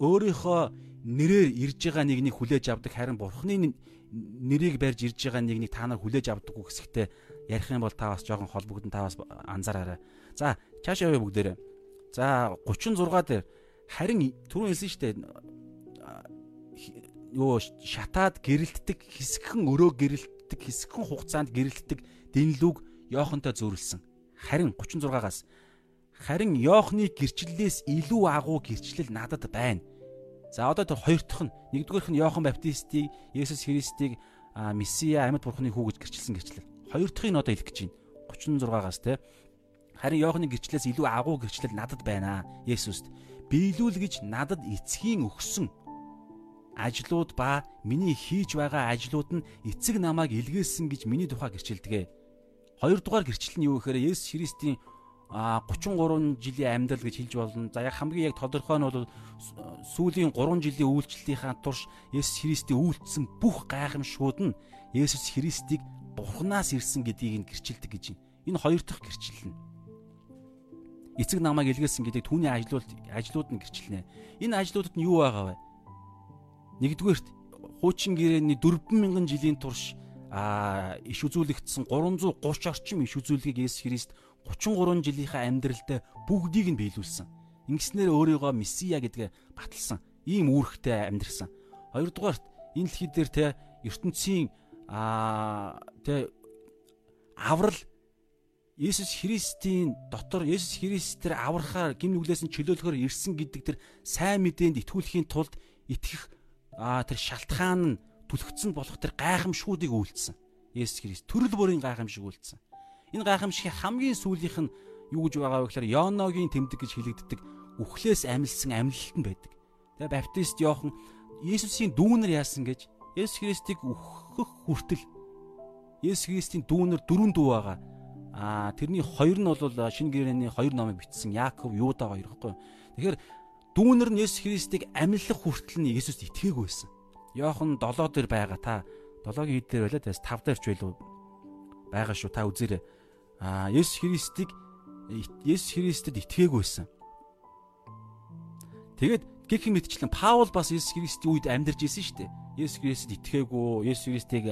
өөрийнхөө нэрээр ирж байгаа нэгнийг хүлээж авдаг харин бурхны нэрийг барьж ирж байгаа нэгнийг та нар хүлээж авдаггүй гэсэгтээ ярих юм бол та бас жоохон холбогдсон та бас анзаараарай. За чааш явъя бүгдээрээ. За 36 дээр харин түрүүн хэлсэн шүү дээ юу шатаад гэрэлтдэг хэсэгхэн өрөө гэрэлтдэг хэсэгхэн хугацаанд гэрэлтдэг дэнлүүг Йохантай зөөрлсөн. Харин 36-аас харин Йохны гэрчлэлээс илүү агуу гэрчлэл надад байна. За одоо тэр хоёр дахь нь нэгдүгээрх нь Йохан Баптистийг Есүс Христийг Месиа амьд бурхны хүү гэж гэрчилсэн гэрчлэл. Хоёр дахьыг нь одоо хэлэх гэж байна. 36-аас те. Харин Йохны гэрчлэлээс илүү агуу гэрчлэл надад байна. Есүст биелүүл гэж надад эцгийн өгсөн ажлууд ба миний хийж байгаа ажлууд нь эцэг намайг илгээсэн гэж миний тухай гэрчилдэг. Хоёрдугаар гэрчлэл нь юу гэхээр Есүс Христийн 33 жилийн амьдрал гэж хэлж болно. За яг хамгийн яг тодорхой нь бол сүүлийн 3 жилийн үйлчлэлийнхаа турш Есүс Христийн үйлдэлсэн бүх гайхамшгууд нь Есүс Христийг Бурханаас ирсэн гэдгийг нь гэрчилдэг гэж байна. Энэ хоёр дахь гэрчлэл нь. Эцэг намайг илгээсэн гэдэг түүний ажлууд ажлууд нь гэрчилнэ. Энэ ажлуудад нь юу байгаа вэ? Нэгдүгээрт хуучин гэрээний 4000 жилийн турш а иш үзүүлэгдсэн 330 орчим иш үзүүлгийг Есүс Христ 33 жилийнхаа амьдралдаа бүгдийг нь биелүүлсэн. Ингэснээр өөрийгөө месиа гэдгээ баталсан. Ийм үүрэгтэй амьдрсан. Хоёрдугаарт энэ дэлхий дээр те ертөнцийн а те аврал Есүс Христийн дотор Есүс Христээр аврахаар гим нүглээс нь чөлөөлөхөөр ирсэн гэдэг тэр сайн мэдээнд итгүүлэхийн тулд итгэх аа тэр шалтгаан нь түлхэгдсэн болох тэр гайхамшгуудыг үйлдсэн. Есүс Христ төрөл бүрийн гайхамшиг үйлдсэн. Энэ гайхамшигын хамгийн сүүлийнх нь юу гэж байгаа вэ гэхээр Йоногийн тэмдэг гэж хэлэгддэг үхлээс амилсан амьлалт нь байдаг. Тэгээ баптист Йохан Есүсийн дүүнэр яасан гэж Есүс Христийг үхэх хүртэл Есүс Христийн дүүнэр дөрвөн дүү байгаа. Аа тэрний хоёр нь бол шинэ гэрээний хоёр номыг бичсэн Яаков, Юуда хоёр ихгүй. Тэгэхээр Дүүнэр нь Есүс Христийг амьлах хүртэл нь Есүст итгээгүй байсан. Йохан 7 дээр байгаа та 7-гийн хэд дээр байлаа тас 5 дээрч байлуу байгаа шүү та үзээрэй. Аа Есүс Христийг Есүс Христэд итгээгүй байсан. Тэгээд гэх юм мэтчлэн Паул бас Есүс Христийн үед амьдарч исэн шүү дээ. Есүс Христэд итгээгүй, Есүс Христийг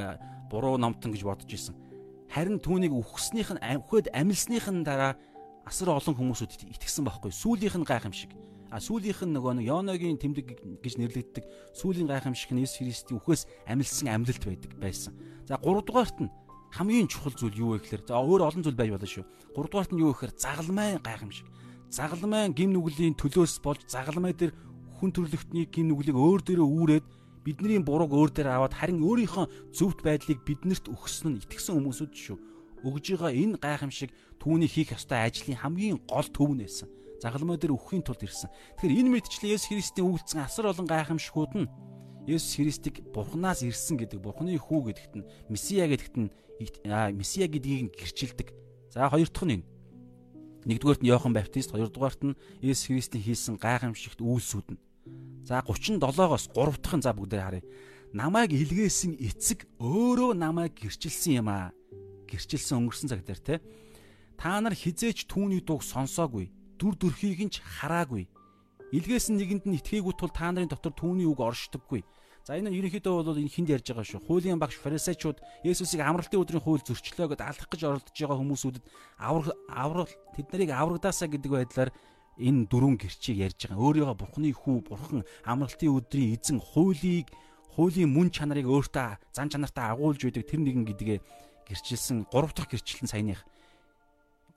буруу номтон гэж бодож исэн. Харин түүнийг үхснийх нь үхээд амилсных нь дараа асар олон хүмүүсүүд итгэсэн байхгүй. Сүүлийнх нь гайхамшиг. А сүүлийнх нь нөгөө нэг Йоногийн тэмдэг гэж нэрлэгддэг сүүлийн гайхамшиг нь Есүс Христийн үхээс амилсан амьлалт байдаг байсан. За 3 дугаарт нь хамгийн чухал зүйл юу вэ гэхээр за өөр олон зүйл байж болно шүү. 3 дугаарт нь юу гэхээр загалмай гайхамшиг. Загалмай гим нүглийн төлөөс болж загалмай дээр хүн төрлөختний гим нүглийг өөр дээрээ үүрээд бидний бурууг өөр дээр аваад харин өөрийнхөө зөвхт байдлыг биднэрт өгсөн нь итгэсэн хүмүүсүүд шүү. Өгж байгаа энэ гайхамшиг түүний хийх ёстой ажлын хамгийн гол төв нь байсан загалмай дээр өхийн тулд ирсэн. Тэгэхээр энэ мэдчлэн Есүс Христийн үйлдэлсэн асар олон гайхамшгууд нь Есүс Христийг Бурханаас ирсэн гэдэг, Бурханы хүү гэдэгт нь Месиа гэдэгт нь Месиа гэдгийг гэрчилдэг. За хоёр дахь нь энэ. Нэгдүгээрт нь Иохан Баптист, хоёрдугаарт нь Есүс Христийн хийсэн гайхамшигт үйлсүүд нь. За 37-оос 3 дахь нь за бүгдээ харъя. Намайг илгээсэн эцэг өөрөө намайг гэрчилсэн юм аа. Гэрчилсэн өнгөрсөн цаг дээр те. Та нар хизээч түүний дууг сонсоогүй дүр төрхийг нь ч хараагүй. Илгээс нь нэгэнд нь итгээгүй тул та нарын дотор түүний үг оршдоггүй. За энэ нь ерөнхийдөө бол энэ хинд ярьж байгаа шүү. Хуулийн багш фарисеучуд Есүсийг амралтын өдрийн хууль зөрчлөө гэдээ алах гэж оролдож байгаа хүмүүсүүдэд аврал аврал тэд нарыг аврагдаасаа гэдэг байдлаар энэ дөрвөн гэрчийг ярьж байгаа. Өөрийгөө Бурхны хүү, Бурхан амралтын өдрийн эзэн хуулийг хуулийн мөн чанарыг өөртөө зан чанартаа агуулж байдаг тэр нэгэн гэдгээ гэрчилсэн 3 дахь гэрчлэн саяных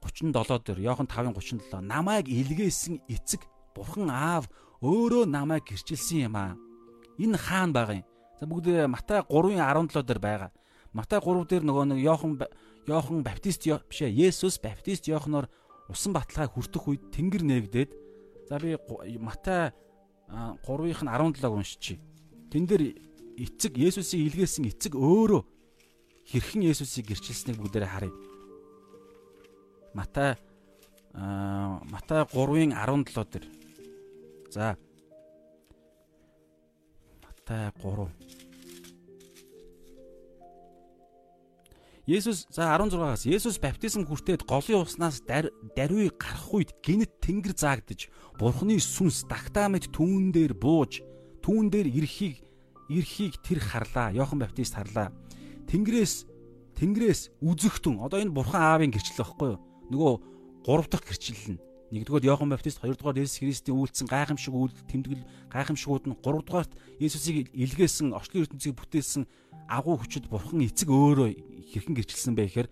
37 дээр Иохан 5:37 намайг илгээсэн эцэг бурхан аав өөрөө намайг гэрчилсэн юм аа. Энэ хаана байгаа юм? За бүгд Матай 3:17 дээр байгаа. Матай 3 дээр нөгөө нэг Иохан Иохан баптист биш ээ Есүс баптист Иоханоор усан баталгаа хүртэх үед тэнгэр нээгдээд за би Матай 3-ын 17-г уншчихъя. Тэн дээр эцэг Есүсийг илгээсэн эцэг өөрөө хэрхэн Есүсийг гэрчилсэнийг бүгдээрээ харъя. Матай Матай 3-ын 17 дээр. За. Матай 3. Есүс за 16-аас Есүс баптизм хүртээд голын уснаас даруй гарах үед гинт тэнгэр заагдж Бурхны сүнс дагтаа мэд түүн дээр бууж түүн дээр ирэхийг ирэхийг тэр харлаа. Йохан баптист харлаа. Тэнгэрээс тэнгэрээс үзэгтэн одоо энэ Бурхан Аавын гэрчлэл байхгүй юу? Нөгөө гурав дахь гэрчлэл нь Нэгдүгээр Иохан Баптист, хоёрдугаар Есүс Христийн үйлдэлсэн гайхамшиг үйлдэл тэмдэглэл гайхамшигуд нь гуравдугаарт Есүсийг илгээсэн, орчлын ертөнцийг бүтээсэн агуу хүчит Бурхан эцэг өөрөө хэрхэн гэрчилсэн бэ гэхээр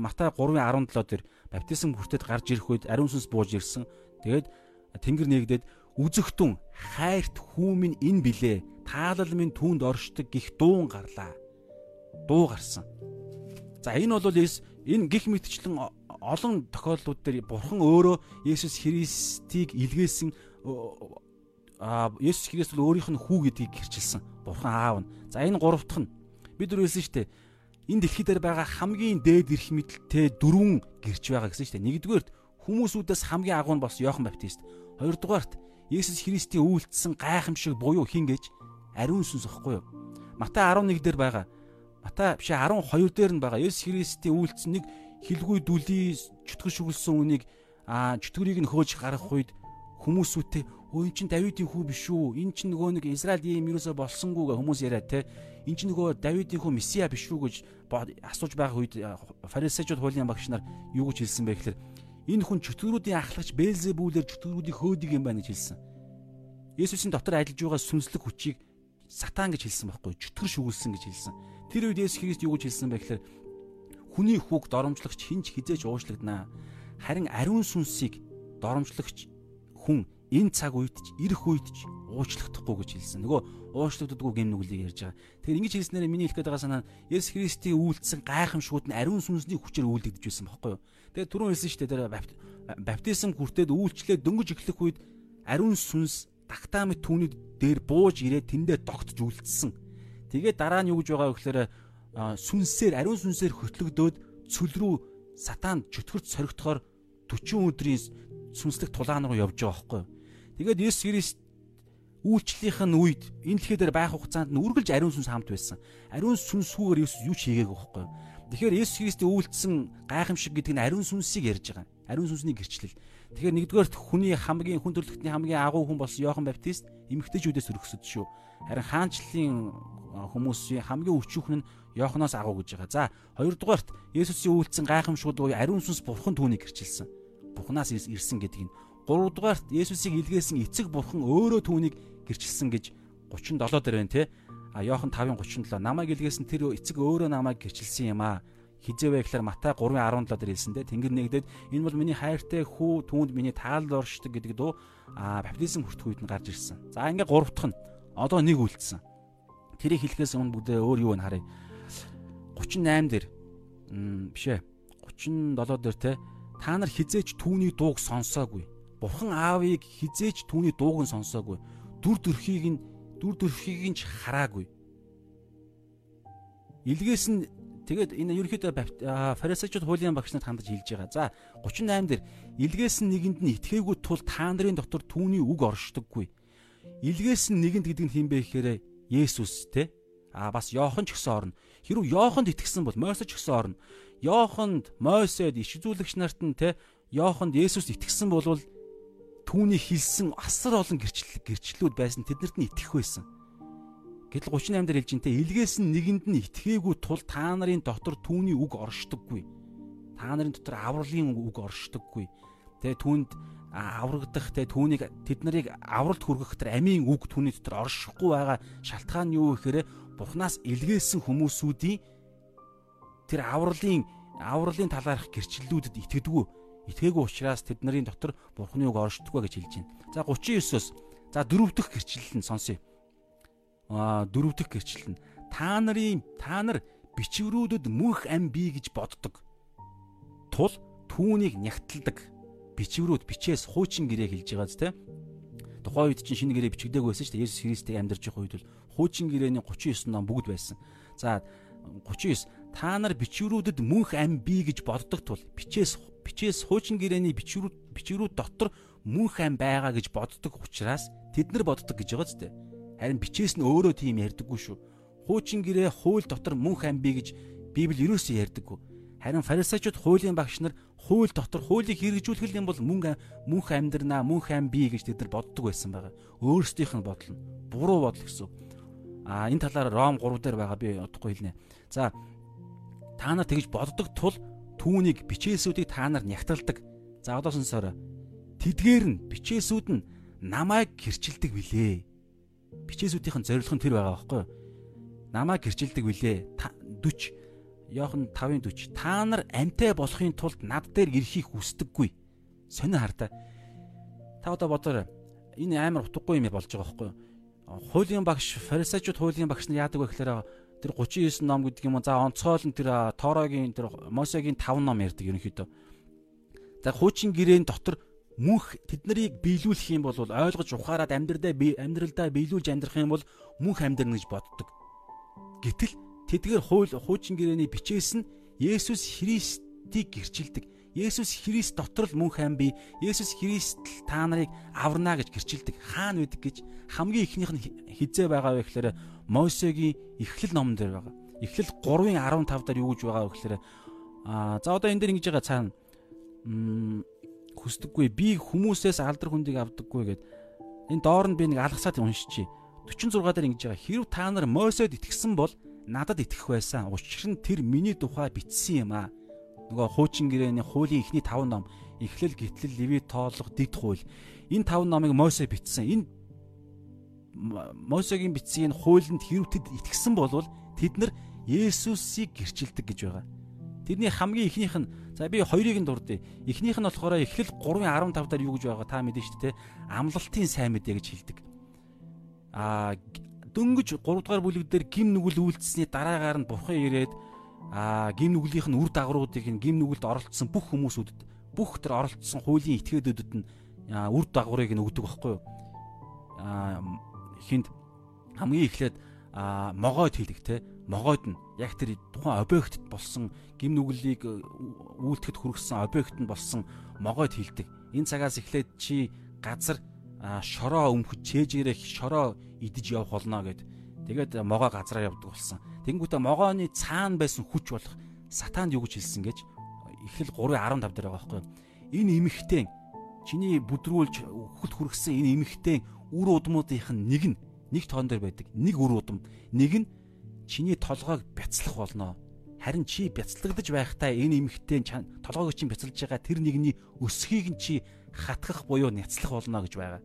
Матай 3:17 дээр баптизм хүртээд гарч ирэх үед ариун сүнс бууж ирсэн. Тэгээд Тэнгэр нэгдээд үзэгтэн хайрт хүүмэн энэ билээ. Таалал минь түүнд оршдог гих дуун гарлаа. Дуу гарсан. За энэ бол энэ гих мэтчлэн олон тохиолдлууд дээр бурхан өөрөө Есүс Христийг илгээсэн а Есүс Христ бол өөрийнх нь хүү гэдгийг гэрчилсэн. Бурхан аав нь. За энэ гурав дахь нь бид нар хэлсэн шүү дээ. Энэ дэлхий дээр байгаа хамгийн дээд эрх мэдэлтэй дөрвөн гэрч байгаа гэсэн шүү дээ. Нэгдүгээрт хүмүүсүүдээс хамгийн агуу нь бас Иохан Баптист. Хоёрдугаарт Есүс Христийн үйлдэлсэн гайхамшиг буюу хин гэж ариун сүнс ахгүй юу? Матай 11 дээр байгаа. Матай биш 12 дээр нь байгаа. Есүс Христийн үйлдэлсэн нэг хилгүй дүлий чөтгөр шүглсэн үнийг а чөтгөрийг нь хөөж гарах үед хүмүүсүүтэй өө эн чин Давидын хүү биш үү? Эн чин нөгөө нэг Израиль ийм юусоо болсонгүй гэ хүмүүс яриа те. Эн чин нөгөө Давидын хүү Месиа биш үү гэж асууж байх үед фарисеучуд хуулийн багш нар юу гэж хэлсэн бэ гэхээр энэ хүн чөтгөрүүдийн ахлагч Белзебүүлээр чөтгөрүүдийг хөөдөг юм байна гэж хэлсэн. Есүсийн дотор ажиллаж байгаа сүнслэг хүчийг сатан гэж хэлсэн байхгүй чөтгөр шүглсэн гэж хэлсэн. Тэр үед Есүс Христ юу гэж хэлсэн бэ гэхээр Хүний хүүг доромжлогч хинч хизээж уушлагдана. Харин ариун сүнсийг доромжлогч хүн энэ цаг үед ч ирэх үед ч уучлахдахгүй гэж хэлсэн. Нөгөө уучлагддаггүй гэм нүглийг ярьж байгаа. Тэгэхээр ингэж хэлснээр миний хэлэх гээд байгаа санаа нь Есүс Христийн үйлдэлсэн гайхамшгууд нь ариун сүнсний хүчээр үйлдэгдэж байсан байхгүй юу? Тэгээд түрүүн хэлсэн шүү дээ. Тэр баптизм хүртээд үйлчлээ дөнгөж эхлэх үед ариун сүнс тагтаа мэт түүний дээр бууж ирээд тэндээ тогтж үлдсэн. Тэгээд дараа нь юу гэж байгаа вэ гэхээр сүнсээр ариун сүнсээр хөтлөгдөөд цөл рүү сатан чөтгөрч соригдохоор 40 өдрийн сүнслэг тулаан руу явж байгаа байхгүй. Тэгээд Есүс Христ үйлчлэлийнх нь үед энэ дэлхий дээр байх хугацаанд нь үргэлж ариун сүнс хамт байсан. Ариун сүнсгүйгээр Есүс юу ч хийгээгүй байхгүй. Тэгэхээр Есүс Христийн үйлдэлсэн гайхамшиг гэдэг нь ариун сүнсийг ярьж байгаа. Ариун сүнсний гэрчлэл. Тэгэхээр нэгдүгээр хүний хамгийн хүн төрлөختний хамгийн агуу хүн болсон Иохан Баптист эмэгтэйчүүдээс өргөсөд шүү. Харин хаанчлалын хүмүүсийн хамгийн өчүүхэн нь Йоханоос агуу гэж байгаа. За хоёрдугаарт Есүсийн үйлдэлсэн гайхамшгууд буюу ариун сүнс бурхан түүнийг гэрчилсэн. Бурханаас ирсэн гэдэг нь. Гуравдугаарт Есүсийг илгээсэн эцэг бурхан өөрөө түүнийг гэрчилсэн гэж 37 дээр байна те. А Йохан 5:37 намайг илгээсэн тэр эцэг өөрөө намайг гэрчилсэн юм аа. Хизээвэ гэхээр Матай 3:17 дээр хэлсэндээ Тэнгэр нэгдээд энэ бол миний хайртай хүү түүнд миний таалал оршдог гэдэг дуу а баптизм хүртэх үед нь гарч ирсэн. За ингээ гурав дахь нь одоо нэг үлдсэн. Тэрийг хэлэхээс өмнө бүгдээ өөр юу вэ харъя 38 дээр биш ээ 37 дээр те та нар хизээч түүний дууг сонсоогүй. Бурхан аавыг хизээч түүний дууг нь сонсоогүй. Дүр төрхийг нь дүр төрхийг нь ч хараагүй. Илгээс нь тэгээд энэ ерөнхийдөө фарисеучуд хуулийн багш нарт хандаж хэлж байгаа. За 38 дээр илгээс нь нэгэнд нь итгээгүй тул та нарын дотор түүний үг оршдоггүй. Илгээс нь нэгэнд гэдэг нь хин бэ гэхээр Есүс те а бас Йохан ч гэсэн орно. Хэрвээ Йоханд итгэсэн бол Мойсеч гэсэн орно. Йоханд, Мойсед иш үзүүлэгч нарт нь те Йоханд Есүс итгэсэн бол түүний хэлсэн асар олон гэрчлэл гэрчлэлүүд байсан тэднэрт нь итгэх байсан. Гэтэл 38 дээр хэлж ин те илгээс нь нэгэнд нь итгээгүй тул та нарын дотор түүний үг оршдоггүй. Та нарын дотор авралын үг оршдоггүй. Тэ түүнд аврагдах тэ түүнийг тэд нарыг авралт хүргэх тэр амийн үг түүний дотор оршихгүй байгаа шалтгаан нь юу гэхээр Бурханаас илгээсэн хүмүүсүүдийн тэр авралын авралын талаарх гэрчлэлүүдэд итгэдэггүй. Итгээгүй учраас тэд нарын дотор Бурханы үг оршдоггүй гэж хэлж байна. За 39-оос за дөрөв дэх гэрчлэл нь сонсъё. Аа дөрөв дэх гэрчлэл нь та нарын та нар бичвэрүүдэд мөнх ам бий гэж боддог. Тул түүнийг нягтладаг. Бичвэрүүд бичээс хуучин гэрээ хэлж байгааз те. Тухайн үед чинь шинэ гэрээ бичигдээгүй байсан шүү дээ. Есүс Христийг амьдарч байгаа үед бол хуучин гэрээний 39 ном бүгд байсан. За 39 та нар бичвэрүүдэд мөнх ам бий гэж боддог тул бичээс бичээс хуучин гэрээний бичвэрүүд бичвэрүүд дотор мөнх ам байгаа гэж боддог учраас тэд нар боддог гэж байгаа зү. Харин бичээс нь өөрөө тийм ярьдаггүй шүү. Хуучин гэрээ хууль дотор мөнх ам бий гэж Библи ерөөсөө ярьдаггүй. Харин фарисеучуд хуулийн багш нар хууль дотор хуулийг хэрэгжүүлэх юм бол мөн мөнх амьдрнаа, мөнх ам бий гэж тэд нар боддог байсан байгаа. Өөрсдийнх нь бодол нь буруу бодол гэсэн. А энэ талаар Ром 3 дээр байгаа би удахгүй хэлнэ. За та нар тэгж боддог тул түүнийг бичээсүүдийг та нар нягталдаг. За одоо сонсоорой. Тэдгээр нь бичээсүүд нь намайг гэрчилдэг билээ. Бичээсүүдийн зорилго нь тэр байгаа байхгүй юу? Намайг гэрчилдэг билээ. 40 Йохан 5:40 та нар амтай болохын тулд над дээр ирэхийг хүсдэггүй. Сонио хартаа. Та одоо бодоорой. Энэ амар утгагүй юм болж байгаа байхгүй юу? Хуулийн багш, фарисеучуд хуулийн багш нар яадаг вэ гэхээр тэр 39 ном гэдэг юм за онцгойл нь тэр Торогийн тэр Мосегийн 5 ном ярьдаг ерөнхийдөө. За хуучин гэрээн дотор мөнх тэд нарыг биелүүлэх юм бол ойлгож ухаарад амьдралдаа амьдралдаа биелүүлж амьдрах юм бол мөнх амьдрна гэж боддог. Гэтэл Тэдгээр хууль хуучин гэрээний бичээс нь Есүс Христийг гэрчилдэг. Есүс Христ дотор л мөнх ам бий. Есүс Христ л та нарыг аварна гэж гэрчилдэг. Хаана байдаг гэж хамгийн ихнийх нь хизээ байгаа вэ гэхээр Мосегийн Эхлэл номон дээр байгаа. Эхлэл 3-ын 15 дээр юу гэж байгаа вэ гэхээр аа за одоо энэ дээр ингэж байгаа цаана хүсдэггүй би хүмүүсээс алдар хүндийг авдаггүй гэд энэ доор нь би нэг алгасаад уншчихъя. 46 дээр ингэж байгаа. Хэрв та нар Мосед итгэсэн бол надад итгэх байсан. Учир нь тэр миний тухай бичсэн юм аа. Нөгөө хуучин гэрээний хуулийн эхний 5 ном Эхлэл, Гитлэл, Левит, Тоолго, Дид хууль. Энэ 5 номыг Мосе бичсэн. Энэ Мосегийн бичсэн энэ хуулинд хэрв тэд итгэсэн болвол тэд нар Есүсийг гэрчилдэг гэж байгаа. Тэрний хамгийн ихнийх нь за би хоёрыг нь дурдъя. Эхнийх нь болохоор Эхлэл 3:15 дээр юу гэж байгаа та мэдэн шүү дээ. Амлалтын сайн мэдээ гэж хэлдэг. Аа дөнгөж 3 дугаар бүлэг дээр гим нүгэл үйлдэлсний дараагаар нь бурхан ирээд аа гим нүглийнх нь үр дагавруудыг нь гим нүгэлд оролцсон бүх хүмүүсүүдэд бүх тэр оролцсон хуулийн этгээдүүдэд нь үр дагаврыг нь өгдөг байхгүй юу? Аа хинд хамгийн эхлээд могойд хийдэг те могойд нь яг тэр тухайн объектэд болсон гим нүглийг үйлдэхэд хүргэсэн объект нь болсон могойд хилдэг. Энэ цагаас эхлээд чи газар шороо өмхөж чэжээрэх шороо идэж явах болно гэд. Тэгээд могоо газараа явдаг болсон. Тэнгүүтээ могооны цаана байсан хүч болох сатаанд юу гэж хэлсэн гэж эхлэл 3:15 дээр байгаа байхгүй. Энэ эмэгтэй чиний бүдрүүлж хөлт хүргэсэн энэ эмэгтэй үр удмуудынх нь нэг нь нэг тоон дээр байдаг. Нэг үр удам. Нэг нь чиний толгойг бяцлах болно. Харин чи бяцлагдаж байхдаа энэ эмэгтэй толгойг чинь бяцлаж байгаа тэр нэгний өсхийг нь чи хатгах буюу няцлах болно гэж байгаа.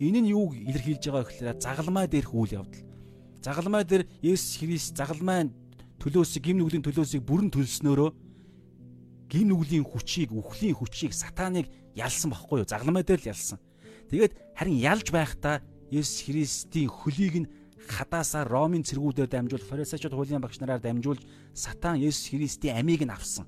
Энэ нь юуг илэрхийлж байгаа гэхээр загалмай дээрх үйл явдал. Загалмай дээр Есүс Христ загалмай төлөөсөг гим нүглийн төлөөсөг бүрэн төлснөөрөө гим нүглийн хүчийг, үхлийн хүчийг сатаныг ялсан багхгүй юу? Загалмай дээр л ялсан. Тэгээд харин ялж байхдаа Есүс Христийн хөлийг нь хадаасаа Ромын цэргүүдээр дамжуул фарисеучуд хуулийн багш нараар дамжуулж сатан Есүс Христийн амийг нь авсан.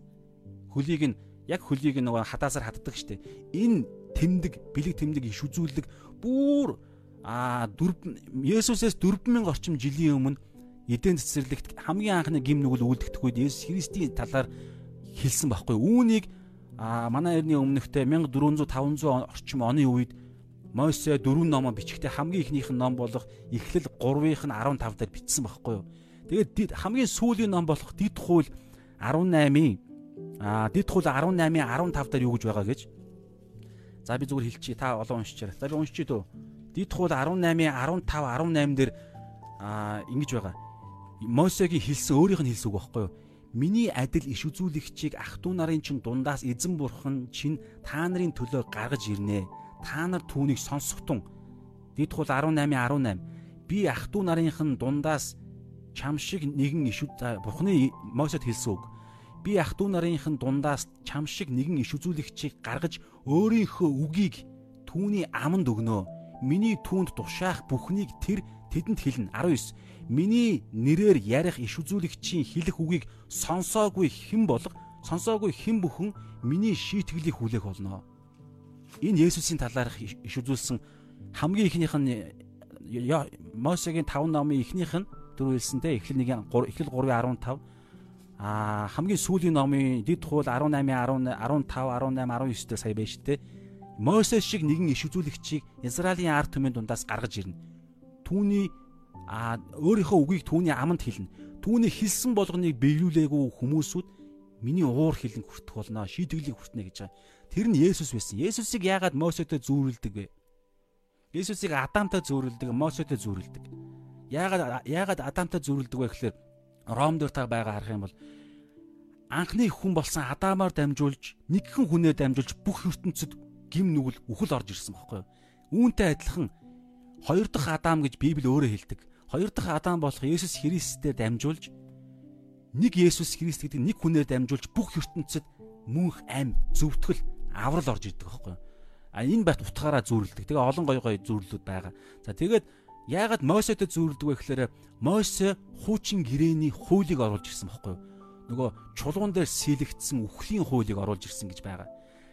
Хөлийг нь яг хөлийг нөгөө хадаасаар хаддаг штеп. Энэ тэмдэг, бэлэг тэмдэг иш үзүүлдэг бүр а 4 Есүсээс 4000 орчим жилийн өмнө эдэн цэцэрлэгт хамгийн анхны гим нүгэл үлдэгдэх үед Есүс Христийн талаар хэлсэн байхгүй. Үүнийг а манай эртний өмнөхтэй 1400 500 орчим оны үед Мосе дөрвөн номоо бичгтээ хамгийн ихнийх нь ном болох Эхлэл 3-ийнх нь 15 дээр бичсэн байхгүй юу. Тэгээд хамгийн сүүлийн ном болох Дид хууль 18-ийн а Дид хууль 18-ийн 15 дээр юу гэж байгаа гэж За би зүгээр хэлчихье. Та олон уншичаарай. За би уншчих дөө. Дид хууль 18-ийн 15 18 дээр аа ингэж байгаа. Мосегийн хэлсэн өөрийнх нь хэлсэн үг байхгүй юу? Миний адил иш үзүүлэгчийг ах トゥ нарын чин дундаас эзэн бурхан чин та нарын төлөө гаргаж ирнэ. Та нар түүнийг сонсохтун. Дид хууль 18-ийн 18. Би ах トゥ нарынхан дундаас чам шиг нэгэн иш бурханы Мосед хэлсэн үг би ах トゥ нарынхын дундаас чам шиг нэгэн иш үзүүлэгчийг гаргаж өөрийнхөө үгийг түүний аманд өгнө. Миний түүнд тушаах бүхнийг тэр тэдэнд хэлнэ. 19. Миний нэрээр ярих иш үзүүлэгчийн хэлэх үгийг сонсоогүй хэн болго сонсоогүй хэн бүхэн миний шийтгэлийг хүлээх болно. Энэ Есүсийн талаарх иш үзүүлсэн хамгийн ихнийх нь Мосегийн 5 номын ихнийх нь дөрөв хэлсэнтэй эхлэл 1 эхлэл 3:15 Аа хамгийн сүүлийн номын Дид хууль 18 18 15 18 19 дээр сая байж тээ. Мосес шиг нэгэн иш үзүүлэгчийг Израилийн ард түмэн дундаас гаргаж ирнэ. Түүний а өөрийнхөө үгийг түүний аманд хэлнэ. Түүний хэлсэн болгоныг биелүүлээгүй хүмүүсүүд миний уур хилэн хүртэх болно, шийтгэлийг хүртнэ гэж байгаа. Тэр нь Есүс байсан. Есүсийг яагаад Мосетэй зүүрэлдэг вэ? Есүсийг Адамтай зүүрэлдэг, Мосетэй зүүрэлдэг. Яагаад яагаад Адамтай зүүрэлдэг вэ гэхээр Ром дээр та байгаа харах юм бол анхны хүн болсон Адамаар дамжуулж нэгхэн хүнээр дамжуулж бүх ертөнцид гим нүгэл үхэл орж ирсэн байхгүй юу? Үүнтэй адилхан хоёр дахь Адам гэж Библи өөрөө хэлдэг. Хоёр дахь Адам болох Есүс Христээр дамжуулж нэг Есүс Христ гэдэг нэг хүнээр дамжуулж бүх ертөнцид мөнх ам зөвтгөл аврал орж ирдэг байхгүй юу? А энэ бат утгаараа зүүрлдэг. Тэгээ олон гой гой зүүрлүүд байгаа. За тэгээд яагаад Мосетэй зүүрлдэг вэ гэхээр Мосе хуучин гэрээний хуулийг оруулж ирсэн байхгүй юу? Нөгөө чулуун дээр сэлэгдсэн үхлийн хуулийг оруулж ирсэн гэж байгаа.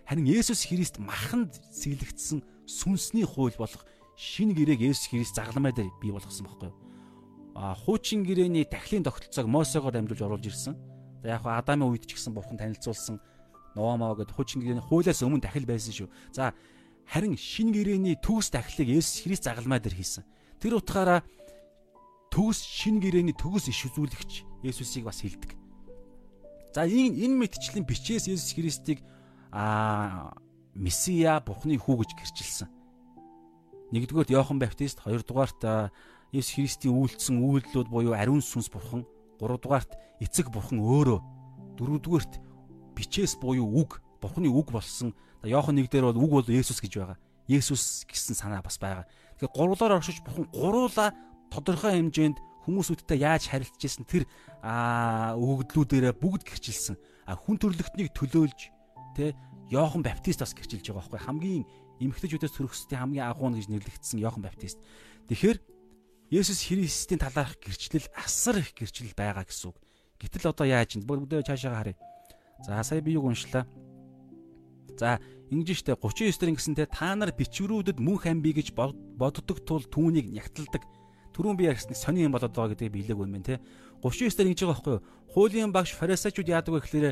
Харин Есүс Христ маханд сэлэгдсэн сүнсний хууль болох шинэ гэрээг Есүс Христ загламай дээр бий болгосон байхгүй юу? А хуучин гэрээний дахлын тогтолцоог Мосегоор дамжуулж оруулж ирсэн. За яг хаа Адамын үед ч гэсэн бурхан танилцуулсан Ноамаа гэд хуучин гэрээний хуулиас өмнө дахил байсан шүү. За харин шинэ гэрээний төгс дахлыг Есүс Христ загалмай дээр хийсэн. Тэр утгаараа төгс шинэ гэрээний төгс иш үзүүлэгч Есүсийг бас хилдэг. За энэ энэ мэдчлэн бичээс Есүс Христийг а Месиа Бурхны хүү гэж гэрчилсэн. Нэгдүгээрт Иохан Баптист, хоёрдугаарт Есүс Христийн үйлдэлсэн үйлдэлүүд буюу ариун сүнс Бурхан, гуравдугаарт эцэг Бурхан өөрөө, дөрөвдүгээрт бичээс буюу үг, Бурхны үг болсон. Иохан 1 дээр бол үг бол Есүс гэж байгаа. Есүс гэсэн санаа бас байгаа. Тэгэхээр гурлаар оршиж Бурхан гуруула тодорхой хэмжээнд хүмүүсүүдтэй яаж харилцаж исэн тэр өгөгдлүүдээрээ бүгд гэрчилсэн. А хүн төрлөختнийг төлөөлж Тэ Йохан Баптист бас гэрчилж байгаа байхгүй хамгийн эмгэгтэйчүүдээс төрөхсдийн хамгийн агуу гэж нэрлэгдсэн Йохан Баптист. Тэгэхээр Есүс Христийн талаарх гэрчлэл асар их гэрчлэл байгаа гэсэн үг. Гэтэл одоо яаж юм? Бүгдээ цаашаа харъя. За сая би юг уншлаа. За ингэж штэ 39 дээр ингэсэнтэй та нар бичвэрүүдэд мөнх амби гэж боддог тул түүнийг нягтладаг. Түрүүн би ярьсныг сони юм болоод байгаа гэдгийг биелэг юм байна те. 39 дээр ингэж байгаа байхгүй юу? Хуулийн багш фарисеучуд яадаг вэ гэхээр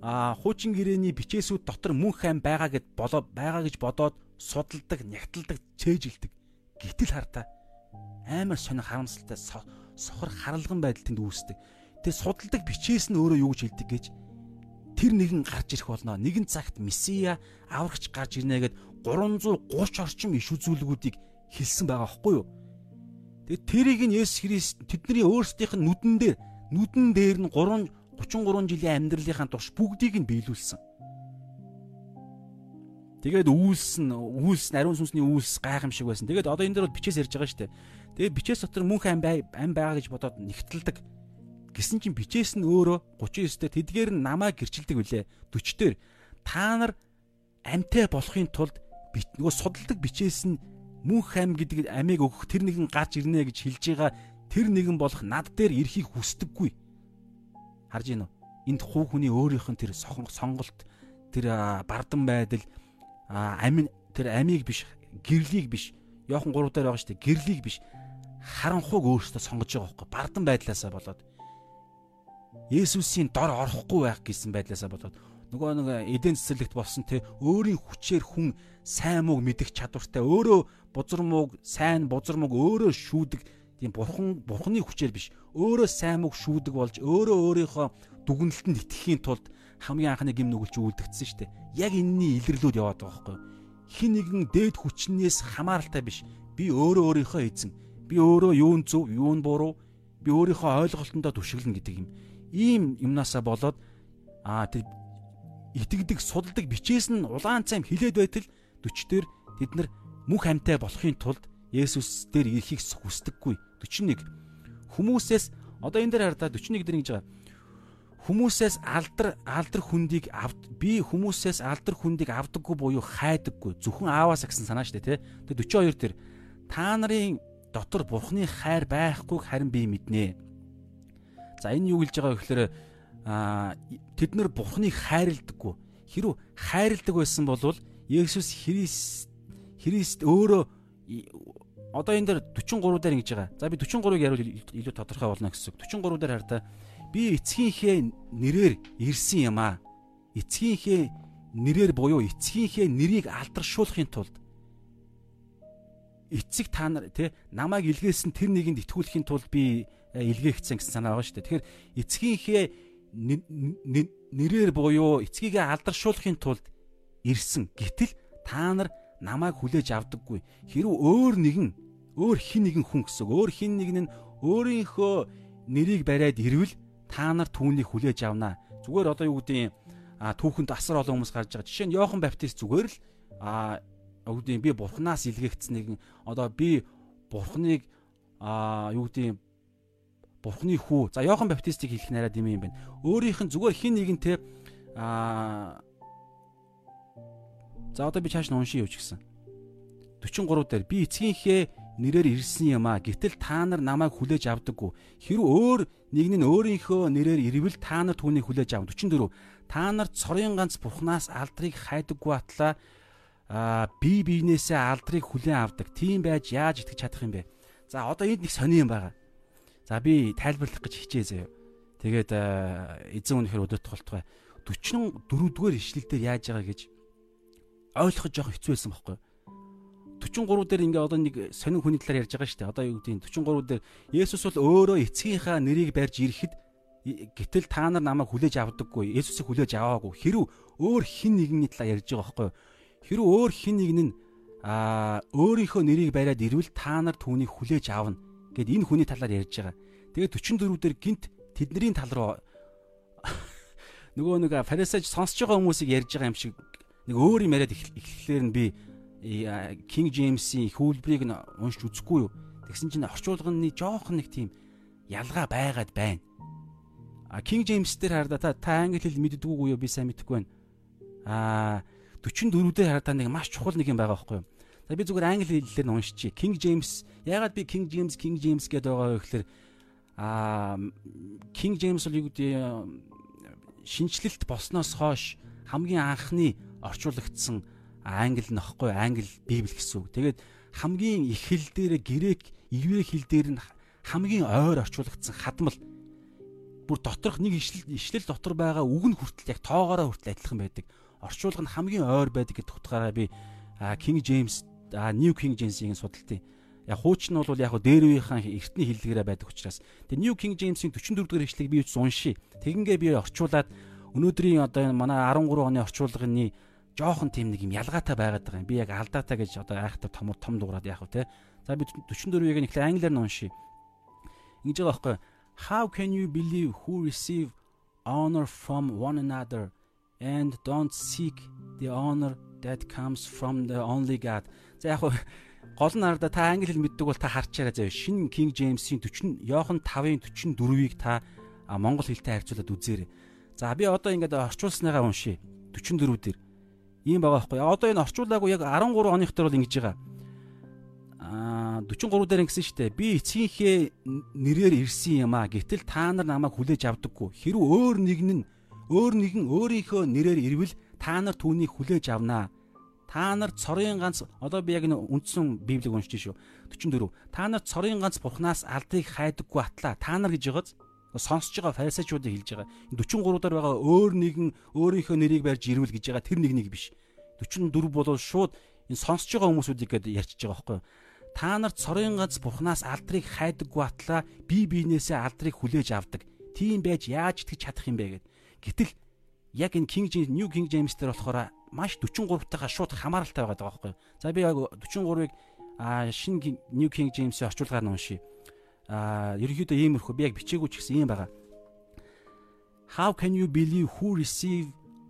а хуучин гэрээний бичээсүүд дотор мөнх ам байгаа гэд болоо байгаа гэж бодоод судалдаг, нягталдаг, чэйжилдэг. Гэтэл хартаа амар сонир харамсалтай сохор харалган байдал тэнд үүсдэг. Тэгээ судалдаг бичээс нь өөрөө юу гэж хэлдэг гэж тэр нэгэн гарч ирэх болно. Нэгэн цагт Месиа аврагч гарч ирнэ гэд 330 орчим иш үзүүлгүүдийг хэлсэн байгаа байхгүй юу? Тэгээ тэрийг нь Есүс Христ тэдний өөрсдийнх нь нүдэн дээр нүдэн дээр нь 3 33 жилийн амьдралынхаа турш бүгдийг нь биелүүлсэн. Тэгээд үйлс нь үйлс ариун сүнсний үйлс гайхамшиг байсан. Тэгээд одоо энэ дээр бол бичээс ярьж байгаа шүү дээ. Тэгээд бичээс дотор мөнх ам бай ам байгаа гэж бодоод нэгтэлдэг. Гэсэн чинь бичээс нь өөрөө 39 дээр тэдгээр нь намайг гэрчилдэг үлээ. 40 дээр та нар амтай болохын тулд нөгөө судалдаг бичээс нь мөнх ам гэдэг амийг өгөх тэр нэгэн гарч ирнэ гэж хэлж байгаа тэр нэгэн болох над дээр ирэхийг хүсдэггүй. Харж гин үү? Энд хуу хүний өөрийнх нь тэр сонголт тэр бардан байдал амин тэр амийг биш гэрлийг биш Йохан 3 дээр байгаа шүү дээ. Гэрлийг биш харанхуйг өөртөө сонгож байгаа хөөхгүй. Бардан байдлаасаа болоод Есүсийн дор орохгүй байх гэсэн байдлаасаа болоод нөгөө нэг эдэн цэцэрлэгт болсон те өөрийн хүчээр хүн сайн мууг мэдэх чадвартай өөрөө бузар мууг сайн бузар мууг өөрөө шүүдэг тийм бурхан бурханы хүчээр биш өөрөө сайн мөг шүүдэг болж өөрөө өөрийнхөө дүгнэлтэнд итгэхийн тулд хамгийн анхны гим нүгэлч үлдгэсэн шүү дээ. Яг энэний илэрлүүд яваад байгаа байхгүй? Хин нэгэн дээд хүчнээс хамааралтай биш. Би өөрөө өөрийнхөө эзэн. Би өөрөө юун зөв, юун буруу, би өөрийнхөө ойлголтондоо түшиглэн гэдэг юм. Ийм юмнасаа болоод аа тэр итгэдэг, судалдаг бичээс нь улаан цайм хилээд байтал 40 дээр тэд нар мөнх амьтай болохын тулд Есүс дээр ирэхийг хүсдэггүй 41 хүмүүсээс одоо энэ дээр хардаа 41 дээр ингэж байгаа хүмүүсээс алдар алдар хүндийг авд би хүмүүсээс алдар хүндийг авдаггүй буюу хайдаггүй зөвхөн ааваас гэсэн санаа шүү дээ тий. Тэгээ 42 дээр та нарын дотор бурхны хайр байхгүй харин би мэднэ. За энэ юу гэлж байгаа вэ гэхээр а тэд нар бурхныг хайрладаггүй. Хэрв хайрладаг байсан бол Есүс Христ Христ өөрөө одоо энэ дээр 43 дээр ингэж байгаа. За би 43-ыг яривал илүү тодорхой болно гэсэн үг. 43 дээр хардаа би эцгийнхээ нэрээр ирсэн юм аа. Эцгийнхээ нэрээр буюу эцгийнхээ нэрийг алдаршуулахын тулд эцэг та нар тий намайг илгээсэн тэр нэгэнд итгүүлэхийн тулд би илгээгдсэн гэсэн санаа байгаа шүү дээ. Тэгэхээр эцгийнхээ нэрээр буюу эцгийгээ алдаршуулахын тулд ирсэн. Гэтэл та нар намайг хүлээж авдаггүй. Хэрв өөр нэгэн өөр хин нэгэн хүн гэсэн. Өөр хин нэгэн нь өөрийнхөө нэрийг бариад ирвэл та нар түүнийг хүлээж авнаа. Зүгээр одоо юу гэдэг а түүхэнд асар олон хүмүүс гарч байгаа. Жишээ нь Йохан Баптист зүгээр л а юу гэдэг би бурхнаас илгээгдсэн нэгэн одоо би бурхныг а юу гэдэг бурхны хүү. За Йохан Баптистыг хэлэх нараад юм юм байна. Өөрийнх нь зүгээр хин нэгэнтэй а За одоо би чааш нь уншия юу ч гэсэн. 43 дээр би эцгийнхээ нэрээр ирсэн юм а. Гэтэл та нар намайг хүлээж авдаггүй. Хэрв өөр нэг нь өөрийнхөө нэрээр ирвэл та нар түүнийг хүлээж авна. 44. Та нар цорын ганц бурхнаас алдрыг хайдаггүй атлаа а би биенээсээ алдрыг хүлээн авдаг. Тийм байж яаж итгэж чадах юм бэ? За одоо энд нэг сони юм байгаа. За би тайлбарлах гэж хичээ заяа. Тэгээд эзэн үнэхээр өдөрт толтгой 44 дугаар ишлэл дээр яаж байгаа гэж ойлгоход жоох хэцүү байсан байхгүй юу? 43 дээр ингээ одоо нэг сонин хүний талаар ярьж байгаа шүү дээ. Одоо юу гэдэг 43 дээр Есүс бол өөрөө эцгийнхаа нэрийг барьж ирэхэд гэтэл та нар намайг хүлээж авдаггүй. Есүсийг хүлээж аваагүй. Хэрв өөр хин нэгний талаар ярьж байгаа байхгүй юу? Хэрв өөр хин нэг нь аа өөрийнхөө нэрийг бариад ирвэл та нар түүнийг хүлээж авна гэд энэ хүний талаар ярьж байгаа. Тэгээд 44 дээр гинт тэдний тал руу нөгөө нэг фарисеж сонсож байгаа хүмүүсийг ярьж байгаа юм шиг нэг өөр юм яриад эхлэхээр нь би King James-ийн хүүлбэрийг нь уншиж үзэхгүй юу. Тэгсэн чинь орчуулганы жоохон нэг тийм ялгаа байгаад байна. А King James дээр хараа та та англи хэл мэддэггүй юу би сайн мэдэхгүй байна. А 44 дээр хараа та нэг маш чухал нэг юм байгаа байхгүй юу. За би зүгээр англи хэлээр нь уншчихъя. King James ягаад би King James King James гэдэг байгаа вэ гэхээр а King James бол юу гэдэг шинчлэлт болсноос хойш хамгийн анхны орчуулагдсан англи нөхгүй англи библи гэсэн үг. Тэгээд хамгийн их хэл дээр грек ивэ хэл дээр нь хамгийн ойр орчуулагдсан хадмал бүр доторх нэг ишлэл ишлэл дотор байгаа үг нь хүртэл яг тоогоороо хүртэл адилхан байдаг. Орчуулга нь хамгийн ойр байдаг гэдэг утгаараа би King James New King James-ийг судалтыг яг хуучин нь бол яг дээр үеийнхэн эртний хэллэгээрээ байдаг учраас тэгээ New King James-ийн 44 дугаар ишлэгийг би үз уншия. Тэгингээ би орчуулад өнөөдрийн одоо манай 13 оны орчуулгын жоохон тийм нэг юм ялгаатай байгаад байгаа юм. Би яг алдаатай гэж одоо айхтар том том дуурайд яах вэ те. За би 44-ийг нь ихлэ англиар нь уншия. Ингэж байгаа байхгүй. How can you believe who receive honor from one another and don't seek the honor that comes from the only God. За яг гол нь хараа та англи хэл мэддэг бол та харчаарай заяа. Шинэ King James-ийн 40 Йохан 5-ын 44-ийг та монгол хэлтэй харьцуулаад үзээрэй. За би одоо ингээд орчуулсныгаа уншия. 44 дээр ийм байгаа байхгүй. Одоо энэ орчуулаагүй яг 13 оных дээр бол ингэж байгаа. Аа 43 дээр ингэсэн шүү дээ. Би эцгийнхээ нэрээр ирсэн юм аа. Гэтэл та нар намайг хүлээж авдаггүй. Хэрв өөр нэгэн нь өөр нэгэн өөрийнхөө нэрээр ирвэл та нар түүнийг хүлээж авнаа. Та нар цорын ганц одоо би яг энэ үндсэн библийг уншиж шүү. 44. Та нар цорын ганц бурхнаас алдыг хайдаггүй атлаа. Та нар гэж байгааз сонсож байгаа фарисеучуудыг хэлж байгаа. 43 дээр байгаа өөр нэгэн өөрийнхөө нэрийг барьж ирвэл гэж байгаа тэр нэг нэг биш. 44 бол шууд энэ сонсож байгаа хүмүүсүүдийг гээд ярьчихж байгаа байхгүй юу? Та нар цорын ганц бурхнаас алдрыг хайдаггүй атлаа бие биенээсээ алдрыг хүлээж авдаг. Тийм байж яаж итгэж чадах юм бэ гэд. Гэтэл яг энэ King James New King James дээр болохоор маш 43-тайгаа шууд хамааралтай байгаа байхгүй юу? За би яг 43-ыг а шинэ New King James-ийн орчуулгаар нь уншия а ерөнхийдөө иймэрхүү би яг бичээгүй ч гэсэн юм байгаа. How can you believe who receive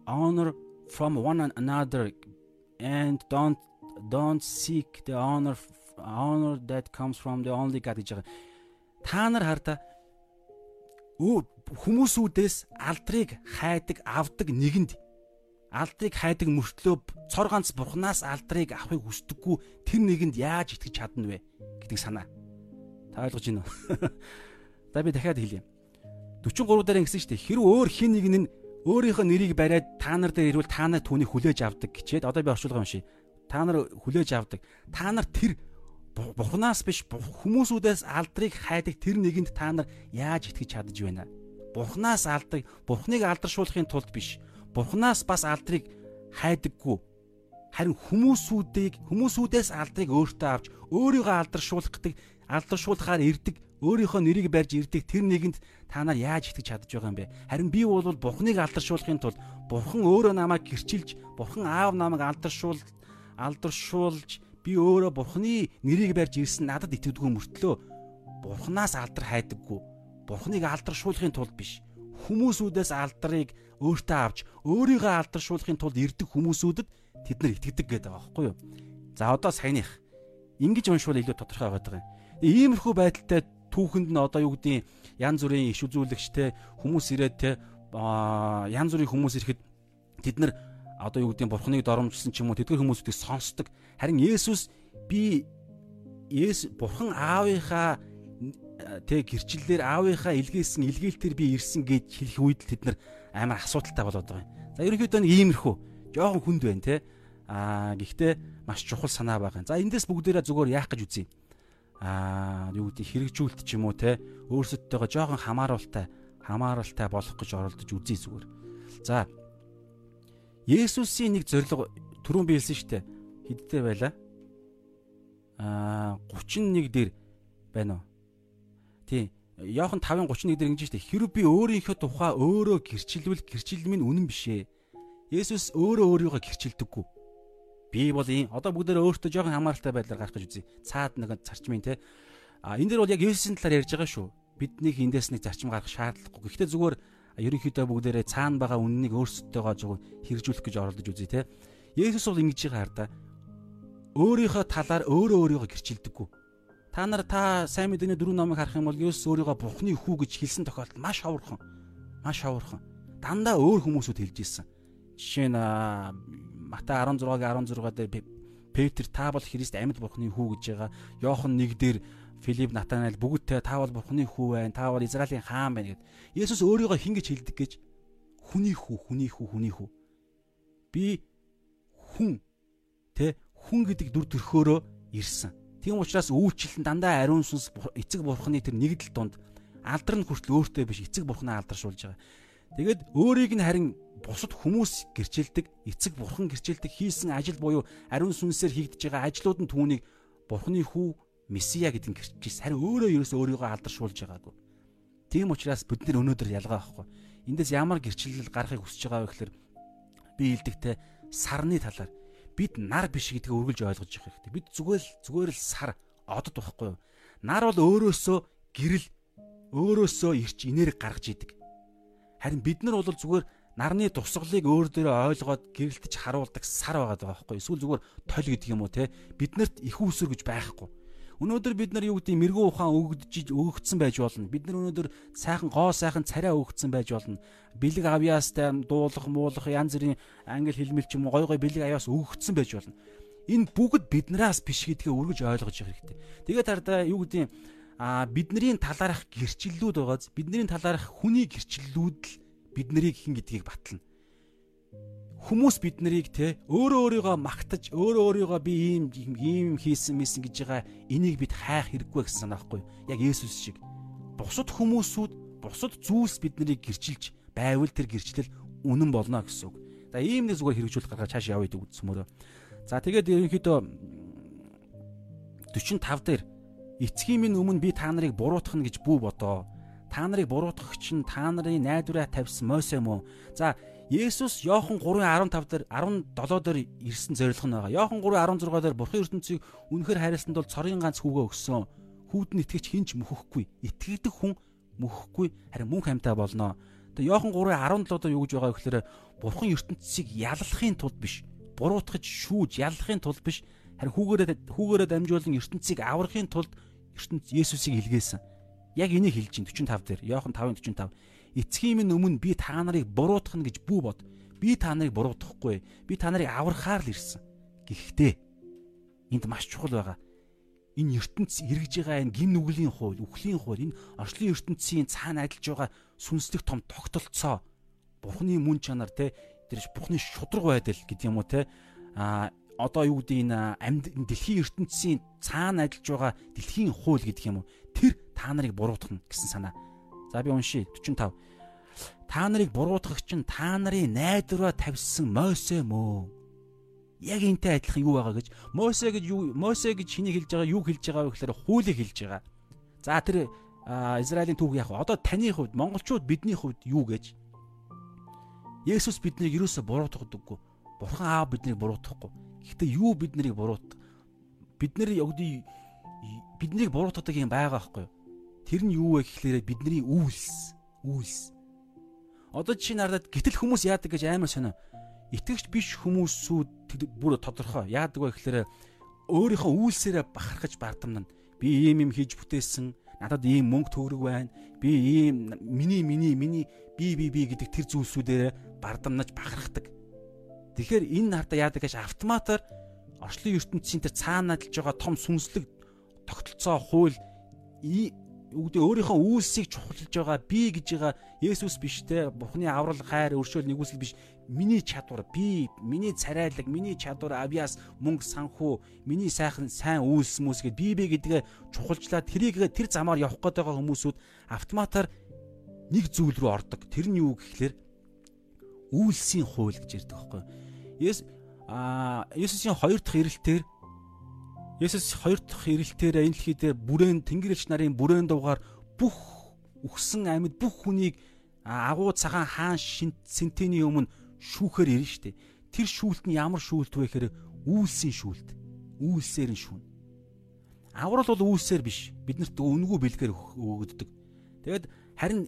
honor from one another and don't don't seek the honor honor that comes from the only God гэж байгаа. Та нар хараа хүмүүсүүдээс алдрыг хайдаг авдаг нэгэнд алдрыг хайдаг мөртлөө цор ганц бурхнаас алдрыг авахыг хүсдэггүй тэр нэгэнд яаж итгэж чадна вэ гэдэг санаа. Та ойлгож байна уу? За би дахиад хэлье. 43 дээр ингэсэн шүү дээ. Хэрв өөр хин нэг нь өөрийнхөө нэрийг бариад та нар дээр ирвэл та нар түүнийг хүлээж авдаг гэчээд одоо би орчуулга юм ший. Та нар хүлээж авдаг. Та нар тэр Бурханаас биш хүмүүсүүдээс алдрыг хайдаг тэр нэгэнд та нар яаж итгэж чадж байна? Бурханаас алдаг, Бурхныг алдаршуулахын тулд биш. Бурханаас бас алдрыг хайдаггүй. харин хүмүүсүүдийг хүмүүсүүдээс алдрыг өөртөө авч өөрийгөө алдаршуулах гэдэг алдаршуулахаар ирдэг өөрийнхөө нэрийг барьж ирдэг тэр нэгэнд та нар яаж итгэж чадж байгаа юм бэ? Харин би бол Бурхныг алдаршуулахын тулд Бурхан өөрөө намайг гэрчилж, Бурхан аав намайг алдаршуул алдаршуулж би өөрөө Бурхны нэрийг барьж ирсэн надад итгэдэггүй мөртлөө Бурханаас алдар хайдаггүй. Бурхныг алдаршуулахын тулд биш. Хүмүүсүүдээс алдрыг өөртөө авч өөрийгөө алдаршуулахын тулд ирдэг хүмүүсүүдэд тэд нар итгэдэг гэдэг байгаа байхгүй юу? За одоо саяных ингэж уншвал илүү тодорхой байгаа юм. Иймэрхүү байдалтай түүхэнд нь одоо юу гэдгийг янз бүрийн иш үзүүлэгчтэй хүмүүс ирээд те янз бүрийн хүмүүс ирэхэд тэд нар одоо юу гэдгийг бурхныг доромжилсан ч юм уу тэдгээр хүмүүсүүдийг сонсдог. Харин Есүс би Есүс бурхан аавынхаа тэг гэрчлэлээр аавынхаа илгээсэн илгээлтээр би ирсэн гэж хэлэх үед тэд нар амар асуудалтай болоод байгаа юм. За ерөнхийдөө нэг иймэрхүү жоохон хүнд байна те. Аа гэхдээ маш чухал санаа байгаа. За эндээс бүгдээрээ зүгээр яах гэж үзье. Аа юу гэдэг хэрэгжүүлэлт ч юм уу те өөрсөдтэйгоо жоохон хамааруултай хамааралтай болох гэж оролдож үзье зүгээр. За Есүсийн нэг зорилго түрүүн би хэлсэн шүү дээ. Хэдтэй байла? Аа 31 дээр байна уу? Тийм. Йохан 5:31 дээр ингэж дээ. Хэрв би өөрийнхөө тухай өөрөө гэрчилвэл гэрчил минь үнэн биш ээ. Есүс өөрөө өөрийгөө гэрчилдэггүй. Би бол ийм одоо бүгдээ өөртөө жоохон хамааралтай байдлаар гарах гэж үзье. Цаад нэг зарчмын те. А энэ дэр бол яг Есүсийн талаар ярьж байгаа шүү. Биднийг эндээс нэг зарчим гаргах шаардлагагүй. Гэхдээ зүгээр ерөнхийдөө бүгдээрээ цаана байгаа үннийг өөрсдөө жоо хэрэгжүүлэх гэж оролдож үзье те. Есүс бол ингэж байгаа да. Өөрийнхөө талаар өөрөө өөрийгөө гэрчилдэггүй. Та нар та сайн мэдээний дөрөв номыг харах юм бол Есүс өөрийгөө Бурхны хүү гэж хэлсэн тохиолдолд маш ховорхон. Маш ховорхон. Дандаа өөр хүмүүсүүд хэлж ирсэн. Жишээ нь Матай 16-гийн 16 дээр Петр та бол Христ амьд Бурхны хүү гэж байгаа. Йохан 1 дээр Филипп Натанайл бүгдтэй та бол Бурхны хүү байна. Та бол Израилийн хаан байна гэд. Есүс өөрийгөө хин гэж хэлдэг гэж хүний хүү, хүний хүү, хүний хүү. Би хүн тэ хүн гэдэг дүр төрхөөрөө ирсэн. Тийм учраас үйлчлэл нь дандаа ариун сүнс эцэг бурхны тэр нэгдэл донд алдар нь хүртэл өөртөө биш эцэг бурхнаа алдаршуулж байгаа. Тэгээд өөрийг нь харин бусад хүмүүс гэрчилдэг, эцэг бурхан гэрчилдэг хийсэн ажил буюу ариун сүнсээр хийгдэж байгаа ажлууд нь түүнийг бурхны хүү месиа гэдэг нь гэрчээс харин өөрөө ерөөсөө өөрийгөө алдаршуулж байгаагүй. Тийм учраас бид нэр өнөөдөр ялгаа байхгүй. Эндээс ямар гэрчлэл гарахыг хүсэж байгаа вэ гэхээр би хэлдэгтэй сарны талаар бид нар биш гэдгийг үргэлж ойлгож явах хэрэгтэй. Бид зүгээр л зүгээр л сар одод байхгүй юу? Нар бол өөрөөсөө гэрэл өөрөөсөө ирч инээр гаргаж идэг. Харин бид нар бол зүгээр нарны тусгалыг өөр дээрээ ойлгоод гэрэлтэж харуулдаг сар байгаа даа байхгүй юу? Эсвэл зүгээр толь гэдэг юм уу те? Биднэрт их усүр гэж байхгүй Өнөөдөр бид нар юу гэдэг мэрэгүү ухаан өгөгдөж өгөгдсөн байж болно. Бид нар өнөөдөр сайхан гоо сайхан царай өгөгдсөн байж болно. Бэлэг авьяастай дуулах, муулах янз бүрийн англи хэлмэл ч юм уу гой гой бэлэг авьяас өгөгдсөн байж болно. Энэ бүгд биднээс биш гэдгээ үргэлж ойлгож явах хэрэгтэй. Тэгээд хардаа юу гэдэг а бидний талаарх гэрчлэлүүд байгааз бидний талаарх хүний гэрчлэлүүд л бид нарыг хин гэдгийг батлна хүмүүс бид нарыг те өөрөө өөрийгөө магтаж өөрөө өөрийгөө би ийм ийм хийсэн мэсэн гэж байгаа энийг бид хайх хэрэггүй гэсэн санаа байхгүй яг Есүс шиг бусад хүмүүсүүд бусад зүйлс бид нарыг гэрчилж байвал тэр гэрчлэл үнэн болно гэсэн үг. За ийм нэг зүгээр хэрэгжүүлэх гаргаж цааш явъя гэдэг үсмөрөө. За тэгээд ерөнхийдөө 45 дээр эцгийн минь өмнө би та нарыг буруутгах нь гэж бүү бодоо. Та нарыг буруутгах чинь та нарын найдвараа тавьсан Мосе мөн. За Есүс Иохан 3:15 дээр 17 дээр ирсэн зорилго нь байгаа. Иохан 3:16 дээр Бурхан ертөнцийг үнэхээр хайрласанд бол цорын ганц хүүгээ өгсөн. Хүүд нь итгэж хинч мөхөхгүй. Итгэдэг хүн мөхөхгүй харин мөн хамтаа болно. Тэгээ Иохан 3:17 дээр юу гэж байгаа гэхээр Бурхан ертөнцийг яллахын тулд биш. Буруутгаж шүүж яллахын тулд биш. Харин хүүгээрээ хүүгээрээ дамжуулан ертөнцийг аврахын тулд ертөнц Есүсийг илгээсэн. Яг энийг хэлж чинь 45 дээр. Иохан 5:45 эцгийн минь өмнө би та нарыг буруутгах нь гэж бүү бод. Би та нарыг буруутгахгүй. Би та нарыг аврахаар л ирсэн. Гэхдээ энд маш чухал байгаа. Энэ ертөнц эргэж байгаа энэ гин нүглийн хууль, үхлийн хууль, энэ орчлын ертөнцийн цаана ажиллаж байгаа сүнслэг том тогтолцоо. Бурхны мөн чанар те тэр Бурхны шудраг байдал гэдэг юм уу те а одоо юу гэдэг энэ амьд дэлхийн ертөнцийн цаана ажиллаж байгаа дэлхийн хууль гэдэг юм уу тэр та нарыг буруутгах гэсэн санаа За би уншия 45. Та нарыг буруутгах чинь та нарын найдвараа тавьсан Мосе мөө. Яг энтэй адилхан юу байгаа гэж Мосе гэж юу Мосе гэж чиний хэлж байгаа юу хэлж байгаа вэ гэхээр хуулийг хэлж байгаа. За тэр Израилийн түүх яг одоо таны хувьд монголчууд бидний хувьд юу гэж Есүс биднийг юусоо буруутгадаггүй. Бурхан аав биднийг буруутгахгүй. Гэхдээ юу бид нарыг буруут бид нар явдий биднийг буруутгадаг юм байгаа байхгүй юу? Тэр нь юу вэ гэхлээрэ бидний үйлс, үйлс. Одоо чи надад гítэл хүмүүс яадаг гэж амар сонио итгэгч биш хүмүүсүүд бүр тодорхой. Яадаг вэ гэхээр өөрийнхөө үйлсээрээ бахархаж бардамнана. Би ийм юм хийж бүтээсэн. Надад ийм мөнгө төгрөг байна. Би ийм миний миний миний би би би гэдэг тэр зүйлсүүдээр бардамнаж бахархдаг. Тэгэхээр энэ нарда яадаг гэж автоматар орчлон ертөнцийн тэр цаана адилж байгаа том сүнслэг тогтолцоо хууль үгдээ өөрийнхөө үйлсийг чухалж байгаа би гэж байгаа Есүс биш те Бурхны аврал хайр өршөөл нэгүсэл биш. Миний чадвар би миний царайлаг миний чадвар авьяас мөнгө санхүү миний сайхан сайн үйлс мүс гэд би би гэдгээ чухалжлаад тэрийг тэр замаар явах гээд байгаа хүмүүсүүд автоматар нэг зүйл рүү ордог. Тэр нь юу гэхлээр үйлсийн хууль гэж ярьдаг байхгүй Есүс а Есүсийн хоёр дахь ирэлтээр Есүс хоёр дахь ирэлтээр энэ дэлхий дээр бүрээн Тэнгэрлэгч нарын бүрээн дуугаар бүх үхсэн амьд бүх хүнийг агуу цагаан хаан сентений өмнө шүүхээр ирнэ штэ. Тэр шүүлт нь ямар шүүлт вэ гэхээр үйлсийн шүүлт. Үйлсээр нь шүүн. Аврал бол үйлсээр биш. Биднэрт өнгөө бэлгээр өгөгддөг. Тэгэд харин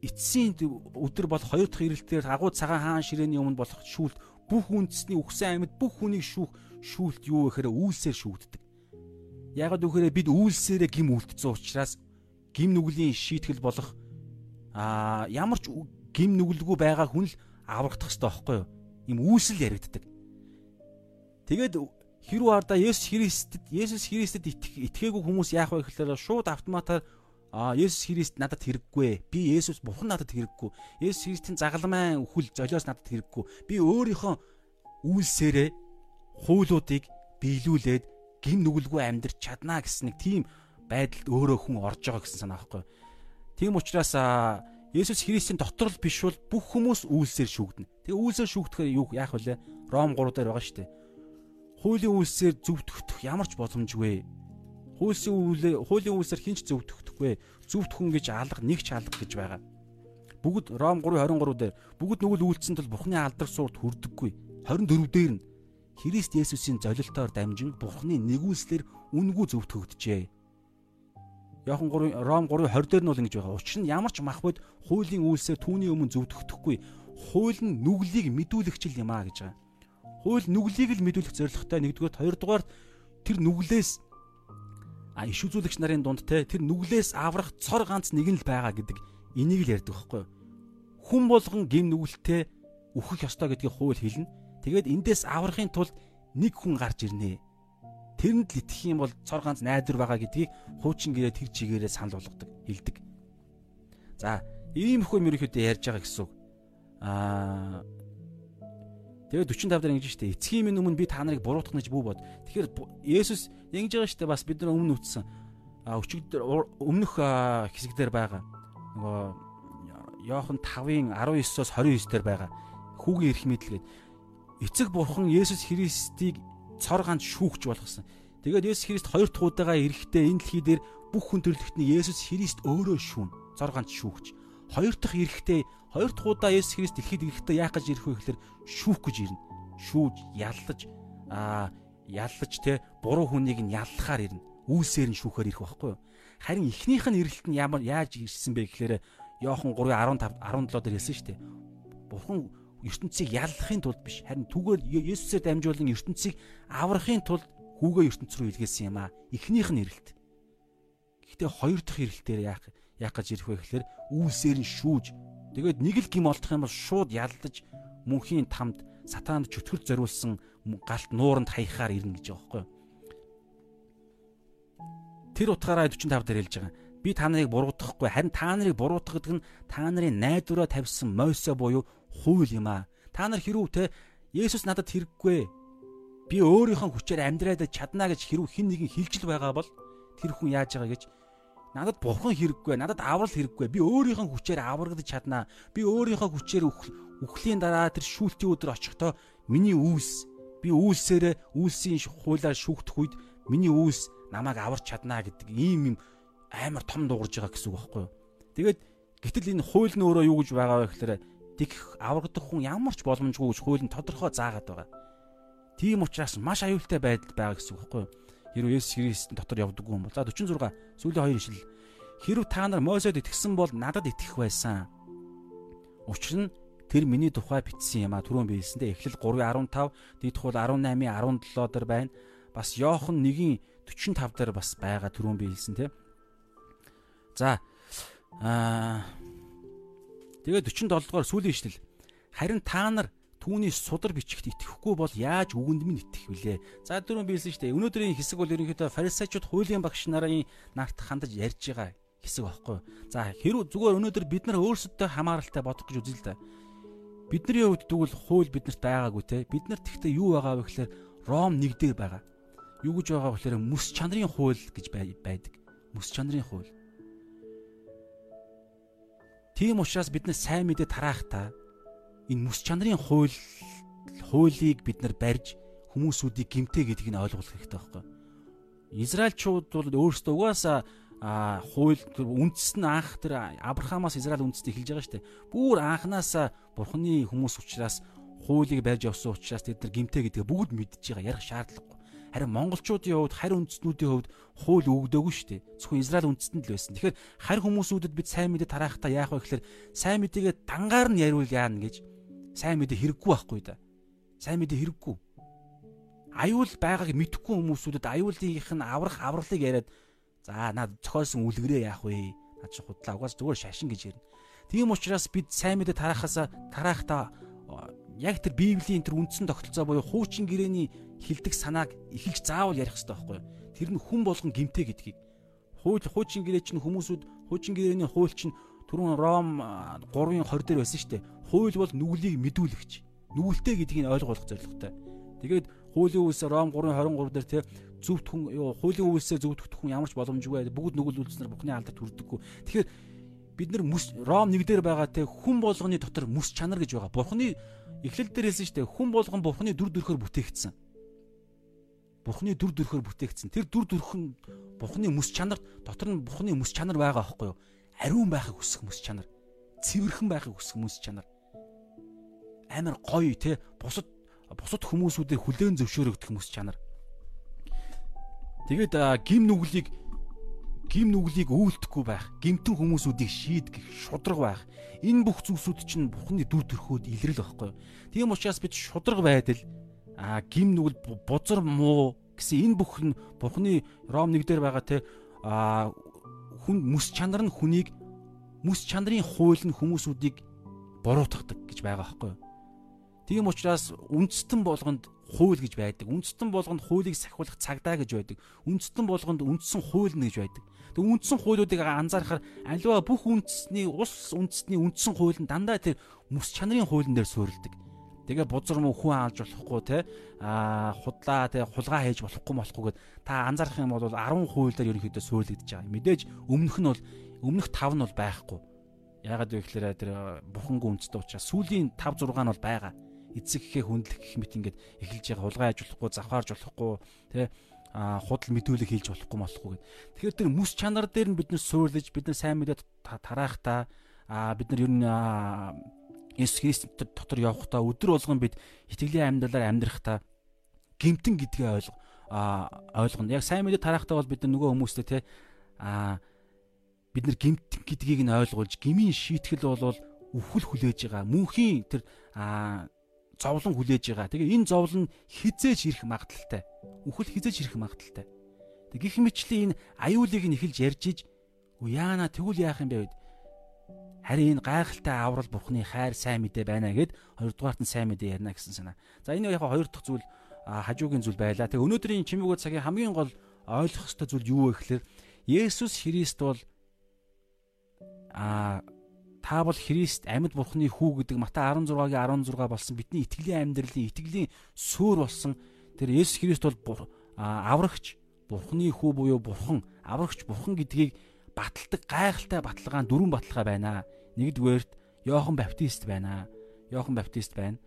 эцсийн өдөр бол хоёр дахь ирэлтээр агуу цагаан хаан ширээний өмнө болох шүүлт бүх үндэсний үхсэн амьд бүх хүнийг шүүх шүүлт юу гэхээр үйлсээр шүүгддэг. Ягаад гэвэл бид үйлсээрээ гим үлдсэн учраас гим нүглийн шийтгэл болох а ямар ч гим нүгэлгүй байгаа хүн л аврагдах хэрэгтэй байхгүй юу? Им үйлсэл яригддаг. Тэгээд хэрвээ ардаа Есүс Христэд Есүс Христэд итгээгүй хүмүүс яах вэ гэхээр шууд автоматар а Есүс Христ надад хэрэггүй. Би Есүс Бурхан надад хэрэггүй. Есүс Христийн загалмайн үхэл золиос надад хэрэггүй. Би өөрийнхөө үйлсээрээ хуулиудыг биелүүлээд гин нүгэлгүй амьдрч чаднаа гэсэн нэг тийм байдалд өөрөө хүн орж байгаа гэсэн санаа байхгүй. Тийм учраас Есүс Христийн дотор л биш бол бүх хүмүүс үйлсээр шүүгдэнэ. Тэгээ үйлсээр шүүгдэхээр юу яах вэ? Ром 3 дээр байгаа шүү дээ. Хуулийн үйлсээр зөвдөгдөх ямар ч боломжгүй. Хуулийн үйлээ хуулийн үйлсээр хинч зөвдөгдөхгүй. Зөвдөхөн гэж алга нэг ч алга гэж байгаа. Бүгд Ром 3:23 дээр бүгд нүгэл үйлцсэн тул Бурхны алдар суурд хүрдэггүй. 24 дээр нь Христ Есүсийн золилтоор дамжин Бурхны нэгүслэр үнгүй зөвтгөгдөжээ. Яохан 3 Ром 3:20 дээр нь бол ингэж байгаа. Учир нь ямар ч махбод хуулийн үйлсээр түүний өмнө зөвтгөхгүй. Хууль нь нүглийг мэдүүлэгчл юм а гэж байгаа. Хууль нүглийг л мэдүүлэх зорилготой нэгдүгээр хоёрдугаар тэр нүглээс а иш үзүүлэгч нарын дунд те тэр нүглээс аврах цор ганц нэг нь л байгаа гэдэг энийг л ярьдаг байхгүй? Хүн болгон гим нүгэлтэй үхэх ёстой гэдгийг хууль хэлнэ. Тэгээд эндээс аврахын тулд нэг хүн гарч ирнэ. Тэрэнд л итгэх юм бол цор ганц найдвар байгаа гэдгийг хуучин гэрээ тэр чигээрээ санал болгодог, хэлдэг. За, ийм их юм ерөөхдөө ярьж байгаа гэсэн үг. Аа Тэгээд 45 дээр ингэж штэ эцгийн минь өмнө би та нарыг буруутгах гэж бүү бод. Тэгэхээр Есүс ингэж байгаа штэ бас бид нар өмнө үтсэн. А өчигдөр өмнөх хэсэг дээр байгаа. Нөгөө Йохан 5-ын 19-оос 29 дээр байгаа. Хүүгийн эрх мэдлгээд эцэг бурхан Есүс Христийг цор ганц шүүгч болгосон. Тэгээд Есүс Христ хоёр дахь удаага эрэхтэй энэ дэлхий дээр бүх хүн төрлөختний Есүс Христ өөрөө шүүн. Цор ганц шүүгч. Хоёр дахь эрэхтэй хоёр дахь удаа Есүс Христ дэлхийд ирэхдээ яах гэж ирэх вэ гэхээр шүүх гэж ирнэ. Шүүж, яллаж аа яллаж те буруу хүнийг нь яллахаар ирнэ. Үүсээр нь шүүхээр ирэх байхгүй юу? Харин эхнийх нь ирэлт нь ямар яаж ирсэн бэ гэхээр Иохан 3:15 17 дээр хэлсэн шүү дээ. Бурхан ертөнцийг яллахын тулд биш харин түгээр Есүсээр дамжуулан ертөнцийг аврахын тулд хүүгээ ертөнц рүү илгээсэн юм аа. Эхнийх нь ирэлт. Гэхдээ хоёр дахь ирэлтээр яах яах гэж ирэх вэ гэхээр үүсээр нь шүүж тэгээд нэг л гим олдох юм бол шууд ялдаж мөнхийн тамд сатаанд чөтгөр зориулсан галт нууранд хаяхаар ирнэ гэж байгаа байхгүй юу? Тэр утгаараа 45 дээр хэлж байгаа. Би та нарыг буруутгахгүй харин та нарыг буруутгах гэдэг нь та нарын найдвараа тавьсан мойсо буюу хууль юм аа. Та нар хэрүү те Есүс надад хэрэггүй. Би өөрийнхөө хүчээр амьдраад чадна гэж хэрүү хин нэгэн хилжил байгаа бол тэр хүн яаж байгаа гэж надад бурхан хэрэггүй, надад аврал хэрэггүй. Би өөрийнхөө хүчээр аврагдаж чадна. Би өөрийнхөө хүчээр үхлийн дараа тэр шүүлтийн өдөр очихдоо миний үүс, Би үйлсээрээ үйлсийн хуулаар шүүгдэх үед миний үйлс намайг аварч чаднаа гэдэг ийм юм амар том дуурж байгаа гэсэн үг байхгүй юу. Тэгээд гэтэл энэ хууль нь өөрөө юу гэж байгаа вэ гэхээр дэх аврагдах хүн ямар ч боломжгүй гэж хууль нь тодорхой заагаад байгаа. Тийм учраас маш аюултай байдал байгаа гэсэн үг байхгүй юу. Хэрвээ Есүс Христийн дотор явдаггүй юм бол за 46 сүүлийн хоёр ишил хэрв та нар Мосед итгэсэн бол надад итгэх байсан. Учир нь тэр миний тухай бичсэн юм а түрүүн биелсэндээ эхлэл 3:15 дийдх бол 18:17 дээр байна. Бас Йохан 1:45 дээр бас байгаа түрүүн биелсэн те. За аа тэгээд 47 дугаар сүүлийн ишлэл харин та нар түүний судар бичгт итгэхгүй бол яаж үгэнд минь итгэх вүлээ. За дөрөв биелсэн шүү дээ. Өнөөдрийн хэсэг бол ерөнхийдөө фарисеучуд хуулийн багш нарын нарт хандаж ярьж байгаа хэсэг багхгүй. За хэрүү зүгээр өнөөдөр бид нар өөрсөдөө хамааралтай бодох гэж үзэл л да. Бидний хувьд тэгвэл хууль биднэрт байгаагүй те. Бид нар тэгтээ юу байгаа вэ гэхээр Ром 1 дээр байгаа. Юу гэж байгаа вэ гэхээр мэс чанарын хууль гэж байдаг. Мэс чанарын хууль. Тийм учраас бид нар сайн мэдээ тараахтаа энэ мэс чанарын хууль хуулийг бид нар барьж хүмүүсүүдийг гимтэй гэдгийг нь ойлгох хэрэгтэй байхгүй. Израильчууд бол өөрсдөө угаасаа а хууль үндэс нь анх тэр Авраамаас Израиль үндэст эхэлж байгаа шүү дээ. Бүүр анханасаа бурхны хүмүүс учраас хуулийг барьж явсан учраас тэд нар гимтэй гэдгээ бүгд мэдж байгаа ярих шаардлагагүй. Харин монголчуудын хувьд харь үндэстнүүдийн хувьд хууль өгдөөгүй шүү дээ. Зөвхөн Израиль үндэстэнд л байсан. Тэгэхээр харь хүмүүсүүдэд бид сайн мэдээ тараахтаа яах вэ гэхээр сайн мэдээгээ дангаар нь яриул яана гэж сайн мэдээ хэрэггүй байхгүй да. Сайн мэдээ хэрэггүй. Аюул байгааг мэдэхгүй хүмүүсүүдэд аюулынх нь аврах авралыг яриад За наад зохиолсон үлгэрээ яах вэ? Наад чи худлаа угаас зүгээр шашин гэж ярина. Тийм учраас бид сайн мэдээ тараахаас тараахтаа яг тэр Библийн тэр үндсэн тогтолцоо буюу хуучин гэрээний хилдэг санааг эхэлж заавал ярих хэрэгтэй байхгүй юу? Тэр нь хүн болгон гимтэй гэдгийг. Хууль хуучин гэрээ чинь хүмүүсүүд хуучин гэрээний хууль чинь түрүүн Ром 3-ын 20 дээр байсан шүү дээ. Хууль бол нүглийг мэдүүлэгч. Нүгэлтэй гэдгийг ойлгох зорилготой. Тэгээд хуулийн үйлс Ром 3:23 дээр те зөвхт хүн юу хуулийн үйлсээ зөвдөгдөх хүн ямар ч боломжгүй бүгд нүгэл үйлснэр бухны алдар төрдөггүй. Тэгэхээр бид нар Ром 1 дээр байгаа те хүн болгоны дотор мэс чанар гэж байгаа. Бурхны эхлэл дээр хэлсэн шүү дээ. Хүн болгон Бурхны дүр төрхөөр бүтээгдсэн. Бурхны дүр төрхөөр бүтээгдсэн. Тэр дүр төрх нь Бурхны мэс чанар дотор нь Бурхны мэс чанар байгаа байхгүй юу? Ариун байхыг хүсэх мэс чанар. Цэвэрхэн байхыг хүсэх мэс чанар. Амар гоё те бусад бусад хүмүүсүүдийг хүлээн зөвшөөрөгдөх мэс чанар. Тэгээд гим нүглийг гим нүглийг өвөлдөхгүй байх, гимтэн хүмүүсүүдийг шийдгэх, шудраг байх. Энэ бүх зүйлсүүд чинь Бурхны дүр төрхөөд илрэл байхгүй? Тийм учраас бид шудраг байдал а гим нүгэл бузар муу гэсэн энэ бүх нь Бурхны Ром 1 дээр байгаа те а хүн мэс чанар нь хүнийг мэс чанарын хууль нь хүмүүсүүдийг буруутгадаг гэж байгаа байхгүй? Тийм учраас үндэстэн болгонд хууль гэж байдаг. Үндэстэн болгонд хуулийг сахиулах цагдаа гэж байдаг. Үндэстэн болгонд үндсэн хууль нь гэж байдаг. Тэг үндсэн хуулиудыг анзаарахаар аливаа бүх үндэсний улс үндэстний үндсэн хууль нь дандаа тэр мэс чанарын хуулийн дээр суурилдаг. Тэгээ бузар мөн хүн аалж болохгүй те а худлаа те хулгай хийж болохгүй болохгүйгээд та анзаарах юм бол 10 хуулиар ерөнхийдөө суурилдэж байгаа. Мэдээж өмнөх нь бол өмнөх 5 нь бол байхгүй. Яагаад вэ гэхээр тэр бухангүй үндэстэй учраас сүүлийн 5 6 нь бол байгаа эцэг гэхээ хүндлэх гэх мэт ингээд эхэлж байгаа хулгай аж болохгүй завхаарж болохгүй тэ а худал мэдүүлэг хийж болохгүй болохгүй гэд. Тэгэхээр тэр мэс чанар дээр нь бид нар суурлаж бид нар сайн мэдээ тараахтаа а бид нар ер нь Есүс Христ дотор явахдаа өдөр болгон бид итгэлийн амьдралаар амьдрахдаа гимтэн гэдгээ ойлго а ойлгоно. Яг сайн мэдээ тараахтаа бол бид нөгөө хүмүүстэй те а бид нар гимтэн гэдгийг нь ойлгуулж гмийн шийтгэл бол үхэл хүлээж байгаа. Мөнхийн тэр а зовлон хүлээж байгаа. Тэгээ энэ зовлон хизээж ирэх магадaltaй. Үхэл хизээж ирэх магадaltaй. Тэг гих мэтчлийн энэ аюулыг нь эхэлж ярьж иж яана тэгвэл яах юм бэ вэ? Харин энэ гайхалтай аврал бурхны хайр сайн мэдээ байна гэд хоёрдугаарт нь сайн мэдээ ярина гэсэн санаа. За энэ яг хоёр дахь зүйл хажуугийн зүйл байлаа. Тэг өнөөдрийн чимээгөө цагийн хамгийн гол ойлгох ёстой зүйл юу вэ гэхээр Есүс Христ бол а та бол Христ амьд бурхны хүү гэдэг Матай 16-гийн 16 болсон бидний итгэлийн амьдралын итгэлийн суурь болсон тэр Есүс Христ бол аврагч бурхны хүү буюу бурхан аврагч бурхан гэдгийг баталдаг гайхалтай баталгаан дөрвөн баталгаа байна. Нэгдүгээрт Йохан Баптист байна. Йохан Баптист байна.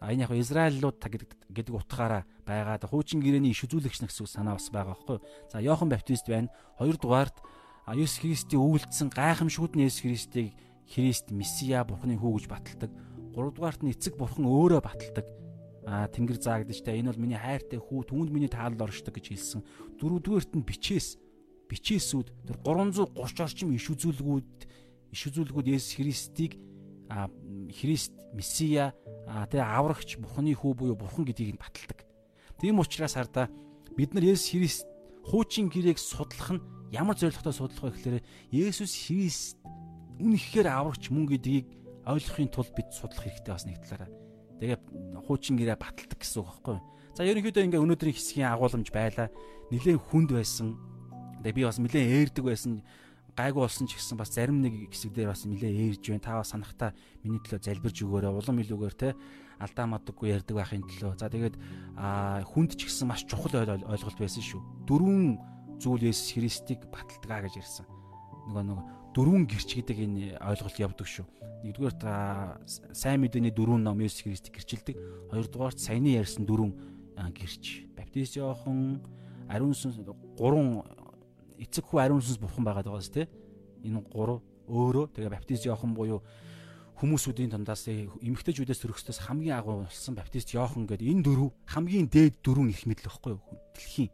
А энэ яг Израильлууд гэдэг утгаараа байгаа. Хуучин гэрээний иш үзүүлэгч нэгс санаа бас байгаа байхгүй. За Йохан Баптист байна. Хоёрдугаарт Есүс Христийн өвөлдсөн гайхамшгүйдний Есүс Христийг Христ Месиа Бурхны хүү гэж баталдаг. Гуравдугаарт нь эцэг Бурхан өөрөө баталдаг. А Тэнгэр заагдаж та энэ бол миний хайртай хүү түүнд миний таалал оршдог гэж хэлсэн. Дөрөвдүгээрт нь бичээс бичээсүүд тэр 330 орчим иш үзүүлгүүд иш үзүүлгүүд Есүс Христийг а Христ Месиа тэгээ аврагч Бурхны хүү буюу Бурхан гэдгийг нь баталдаг. Тийм учраас хардаа бид нар Есүс Христ хуучин гэрээг судлах нь ямар зорилготой судлах вэ гэхээр Есүс Христ үнэхээр аврагч мөн гэдгийг ойлгохын тулд бид судлах хэрэгтэй бас нэг талаараа. Тэгээ хуучин гэрээ баталдаг гэсэн үг байхгүй юу? За ерөнхийдөө ингээ өнөөдрийн хэсгийн агуулмж байлаа. Нилээн хүнд байсан. Тэгээ би бас нилээн ээрдэг байсан гайгүй болсон ч гэсэн бас зарим нэг хэсэг дээр бас нилээ ээрж байна. Та бас санахта миний төлөө залбирж өгөөрэй. Улам илүүгээр те алдаа мадаггүй ярьдаг байхын төлөө. За тэгээд хүнд ч гэсэн маш чухал ойлголт байсан шүү. Дөрвөн зүйл Есүс Христийг баталдаг гэж ярьсан. Нөгөө нөгөө дөрвөн гэрч гэдэг энэ ойлголт явдаг шүү. Нэгдүгээр та сайн мэдээний дөрвөн ном Есүс Христийг гэрчилдэг. Хоёрдугаарт саяны ярьсан дөрвөн гэрч. Баптист Иохан, ариун сүнс гурван эцэг хүү ариун сүнс бурхан байгаад байгаас тий. Энэ гурав өөрөө тэгээ баптист Иохан буюу хүмүүсүүдийн дундаас эмэгтэйчүүдээс төрөхсдөөс хамгийн агуу болсон баптист Иохан гэдэг энэ дөрөв хамгийн дээд дөрвөн их мэдл байхгүй юу? Дэлхийн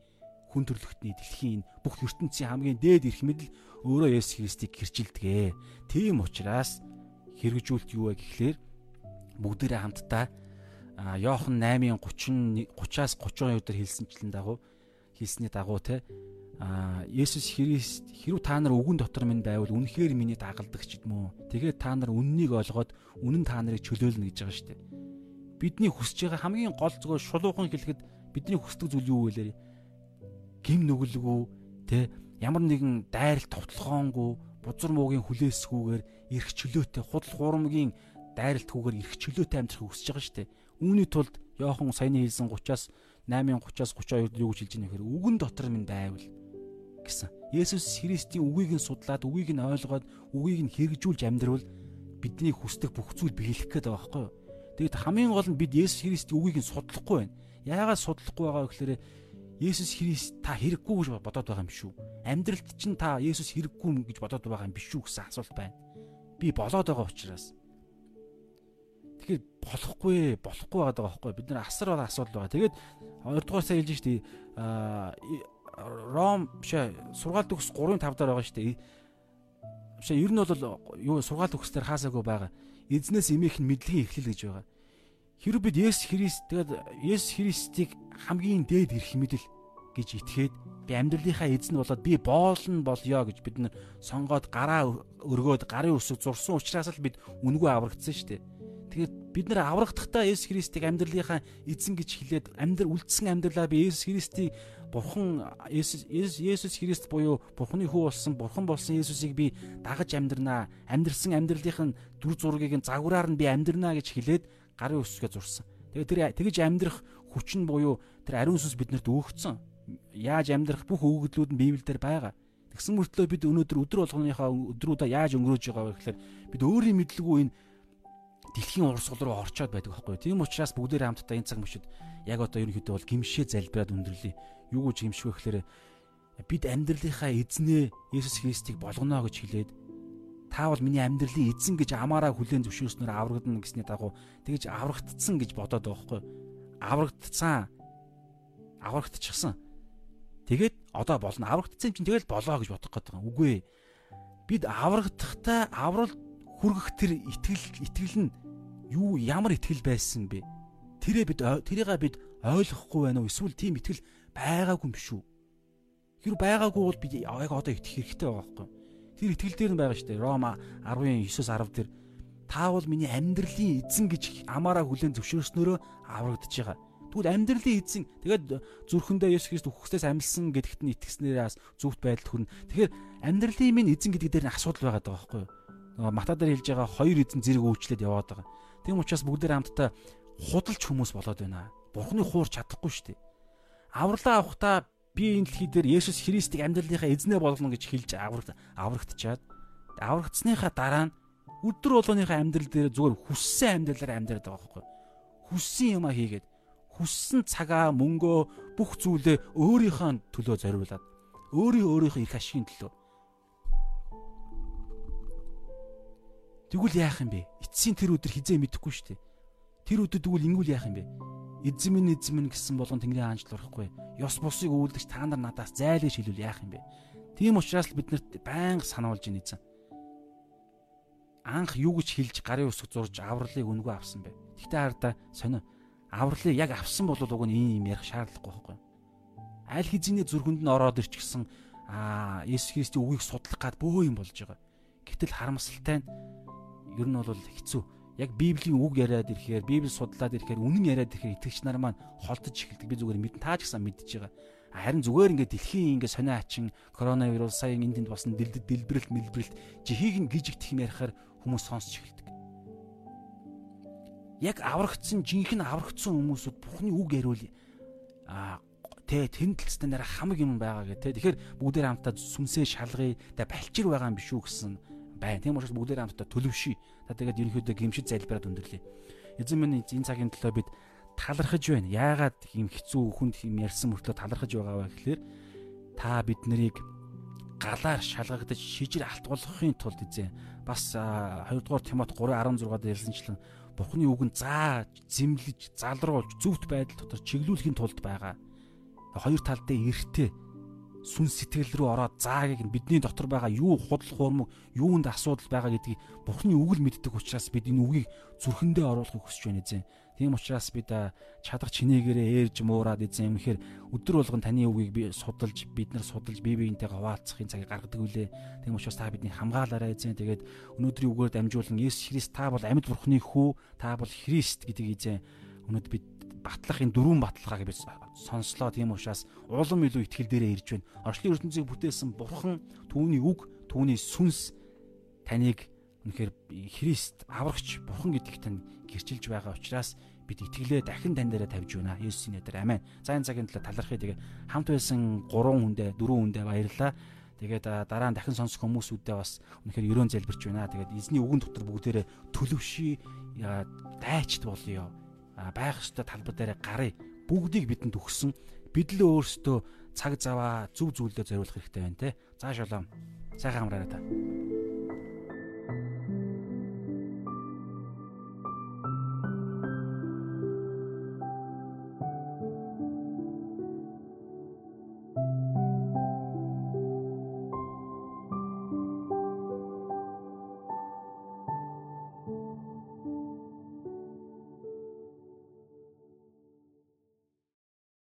хүн төрлөختний дэлхийн бүх ертөнцийн хамгийн дээд их мэдл өөрөө Есүс Христийг гэрчилдэгэ. Тийм учраас хэрэгжүүлт юу вэ гэхлээр бүгдээрээ хамтдаа Иохан 8:30 30-аас 32 дээр хэлсэнчлэн дагуу хэлсний дагуу те а Есүс Христ хэрв та нар үгэн дотор минь байвал үнэхээр миний дагалдагч юм уу? Тэгээд та нар үннийг олгоод үнэн та нарыг чөлөөлнө гэж байгаа шүү дээ. Бидний хүсэж байгаа хамгийн гол зүгээр шулуухан хэлэхэд бидний хүсдэг зүйл юу вэ? Гим нүгэлгүй тэ ямар нэгэн дайрал товтлогоонгүй бузар муугийн хүлээсгүйгээр эрх чөлөөтэй худал хуурмгийн дайралтгүйгээр эрх чөлөөтэй амьдрахыг хүсэж байгаа шүү дээ. Үүний тулд Йохан саяны хэлсэн 30-аас 8:30-аас 32-д юу гэж хэлж байгаа нөхөр үгэн дотор минь байвал гэсэн. Есүс Христийн үгийг нь судлаад, үгийг нь ойлгоод, үгийг нь хэрэгжүүлж амьдрал бидний хүсдэг бүх зүйл биелэх гээд байгаа байхгүй юу? Тэгэд хамгийн гол нь бид Есүс Христийн үгийг нь судлахгүй байна. Яагаад судлахгүй байгаа вэ гэхээр Есүс Христ та хэрэггүй гэж бодоод байгаа юм шүү. Амьдралд чинь та Есүс хэрэггүй гэж бодоод байгаа юм биш үү гэсэн асуулт байна. Би болоод байгаа учраас. Тэгэхээр болохгүй болохгүй байгаа байхгүй бид нар асар байгаа асуудал байгаа. Тэгээд 2 дугаар сая хэлж штий Ром бишээ сургаал төгс 3-5 дараа байгаа дээ. Бишээ ер нь бол юу сургаал төгсдөр хаасаагүй байгаа. Эзнээс эмээх нь мэдлэгийн эхлэл гэж байгаа. Хэрвээ бид Есүс Христ тэгээд Есүс Христийг хамгийн дээд эрх мэдэл гэж итгээд би амьдралынхаа эзэн болоод би боолн болёо гэж бид нар сонгоод гараа өргөөд гарын үсэг зурсан учраас л бид үнгүй аврагдсан шүү дээ. Тэгэхээр бид нар аврагдахдаа Есүс Христийг амьдралынхаа эзэн гэж хэлээд амьдрал үлдсэн амьдралаа би Есүс Христийг Бурхан Есүс Христ буюу Бурханы хүү болсон Бурхан болсон Есүсийг би дагаж амьдрнаа. Амьдрсан амьдралынх нь дүр зургийг нь загвараар нь би амьдрнаа гэж хэлээд гарын өсгөө зурсан. Тэгээ тэр тэгж амьдрах хүч нь буюу тэр ариун сүнс биднэрт өгөгдсөн. Яаж амьдрах бүх өгөгдлүүд нь Библиэлд байгаа. Тэгсэн мөртлөө бид өнөөдөр өдөр болгоныхаа өдрүүдээ яаж өнгөрөөж байгаа вэ гэхээр бид өөрийн мэдлгүй энэ дэлхийн урсгал руу орчоод байдаг байхгүй. Тийм учраас бүгдээрээ хамтдаа энэ цаг мөчид яг одоо ерөнхийдөө бол гимшээ залбираад өндөрлөе юу гэж юмшгүй гэхээр бид амьдралынхаа эзнээ Есүс Христийг болгоно гэж хэлээд та бол миний амьдралын эзэн гэж амаараа хүлээн зөвшөөрснөөр аврагдана гэсний дагуу тэгж аврагдцсан гэж бодоод байгаа хгүй аврагдцсан. Аврагдчихсан. Тэгээд одоо болно. Аврагдсан юм чинь тэгэл болоо гэж бодох гээд байгаа. Үгүй бид аврагдахдаа аврал хүргэх тэр итгэл итгэл нь юу ямар итгэл байсан бэ? Тэрээ бид тэрийг бид ойлгохгүй байна уу? Эсвэл тийм итгэл байгаагүй юм шүү. Хэрэг байгаагүй бол би яг одоо итгэх хэрэгтэй байгаа байхгүй. Тэр итгэл дээр нь байгаа шүү дээ. Рома 10:9-10 дээр та бол миний амьдралын эзэн гэж амаараа хүлээн зөвшөөрснөөрөө аврагдаж байгаа. Тэгвэл амьдралын эзэн тэгээд зүрхэндээ Есүс Христ үхсдээс амьлсан гэдэгт нь итгэснээрээс зүвт байдалд хүрнэ. Тэгэхээр амьдралын минь эзэн гэдэг дээр нь асуудал байгаа байхгүй юу? Нөгөө Мата дээр хэлж байгаа хоёр эзэн зэрэг үйлчлээд яваад байгаа. Тийм учраас бүгдээр хамтдаа худалч хүмүүс болоод байна. Бурхны хуур чадахгүй шүү дээ авралаа авахдаа би энэ дэлхий дээр Есүс Христийг амьдралынхаа эзнээ болгоно гэж хэлж аврагт аврагдчихад аврагдсныхаа дараа нь өдөр болгоныхаа амьдрал дээр зүгээр хүссэн амьдралаар амьдраад байгаа байхгүй. хүссэн юмаа хийгээд хүссэн цагаа мөнгөө бүх зүйлээ өөрийнхөө төлөө зориулаад өөрийн өөрийнхөө их ашигын төлөө Тэгвэл яах юм бэ? Эцсийн тэр өдөр хизээ мэдэхгүй шүү дээ. Тэр өдөр тэгвэл ингүүл яах юм бэ? Эзэм минь эзэм минь гэсэн болгон Тэнгэрийн хаанчл урахгүй. Ёс бусыг үүлдэж та нар надаас зайлж шилүүл яах юм бэ? Тийм учраас л биднэрт байнга сануулж ийн эзэн. Анх юу гэж хэлж гарын үсэг зурж авралыг өнгөө авсан бэ? Гэхдээ хараа сонио. Авралыг яг авсан бол уг нь ийм юм ярих шаардлагагүй байхгүй. Аль хэзээний зүрхэнд нь ороод ирчихсэн аа Есүс Христийн үгийг судлах гад бөө юм болж байгаа. Гэтэл харамсалтай нь ер нь бол хэцүү. Яг Библийн үг яриад ирэхээр, Библи судлаад ирэхээр, үнэн яриад ирэхээр итгэгч нар маань холдож эхэлдэг. Би зүгээр мэдэн таа ч гэсэн мэдж байгаа. Харин зүгээр ингээд дэлхийн ингээд сонио ачин, коронавирус сая энд тэнд басан дэлдэд дэлбэрэлт мэлбэрэлт жихийг нь гижигдэх юм ярихаар хүмүүс сонсч эхэлдэг. Яг аврагдсан жинхэнэ аврагдсан хүмүүсүүд Бухны үг яриул аа тэ тэмдэлцтэй нэр хамаг юм байгаа гэх тэ тэгэхээр бүгдээр хамтаа сүнсээ шалгая тэ балчир байгаа юм биш үү гэсэн байна. Тийм учраас бүгдээр хамтдаа төлөвший. Та тэгээд ерөнхийдөө гимшид залбираад өндөрлөе. Эзэн минь энэ цагийн төлөө бид талархаж байна. Яагаад ийм хэцүү хүнд юм ярьсан мөртлөө талархаж байгаа вэ гэхээр та бид нарыг галаар шалгагдаж шижир алтгуулахын тулд эзэн бас 2 дугаар Тимот 3:16 дээр хэлсэнчлэн Бурхны үгэнд заа зэмлэж залруулж зөвхт байдал дотор чиглүүлэхийн тулд байгаа. Хоёр тал дээр эртээ сүнс сэтгэл рүү ороод заагийг бидний дотор байгаа юу худал хуурмаг юунд асуудал байгаа гэдгийг Бурхны үг л мэддэг учраас бид энэ үгийг зүрхэндээ оруулахыг хүсэж байна эзэн. Тийм учраас бид чадах чинээгээрээ ээрж муураад эзэн юм хэр өдөр болгон таны үгийг би судалж бид нар судалж бие биентэйгээ хуваалцахын цагийг гаргадаг үлээ. Тийм учраас та бидний хамгаалаарай эзэн. Тэгээд өнөөдрийн үгээр дамжуулан Есүс Христ та бол амьд Бурхны хүү, та бол Христ гэдгийг эзэн өнөөдөр бид батлах энэ дөрвөн баталгааг бид сонслоо тийм учраас улам илүү ихтгэл дээрээ ирж байна. Орчлын ертөнцийг бүтээсэн бурхан түүний үг, түүний сүнс таныг үнэхээр Христ аврагч бурхан гэдэгт тань гэрчилж байгаа учраас бид итгэлээ дахин тань дээрээ тавьж байна. Есүсийн нэрээр амен. За энэ цагийн төлөө талархъя. Тэгээ хамт байсан 3 хүндээ 4 хүндээ баярлалаа. Тэгээд дараа нь дахин сонсох хүмүүсүүдээ бас үнэхээр ерөөн залбирч байна. Тэгээд эзний үгэн дотор бүгдээрээ төлөвший дайчт болъё байх ёстой талбар дээр гарыг бүгдийг бидэнд өгсөн. Бид л өөрсдөө цаг заваа зөв зүйлдээ зориулах хэрэгтэй байна те. За шалом. Сайхан амраарай та.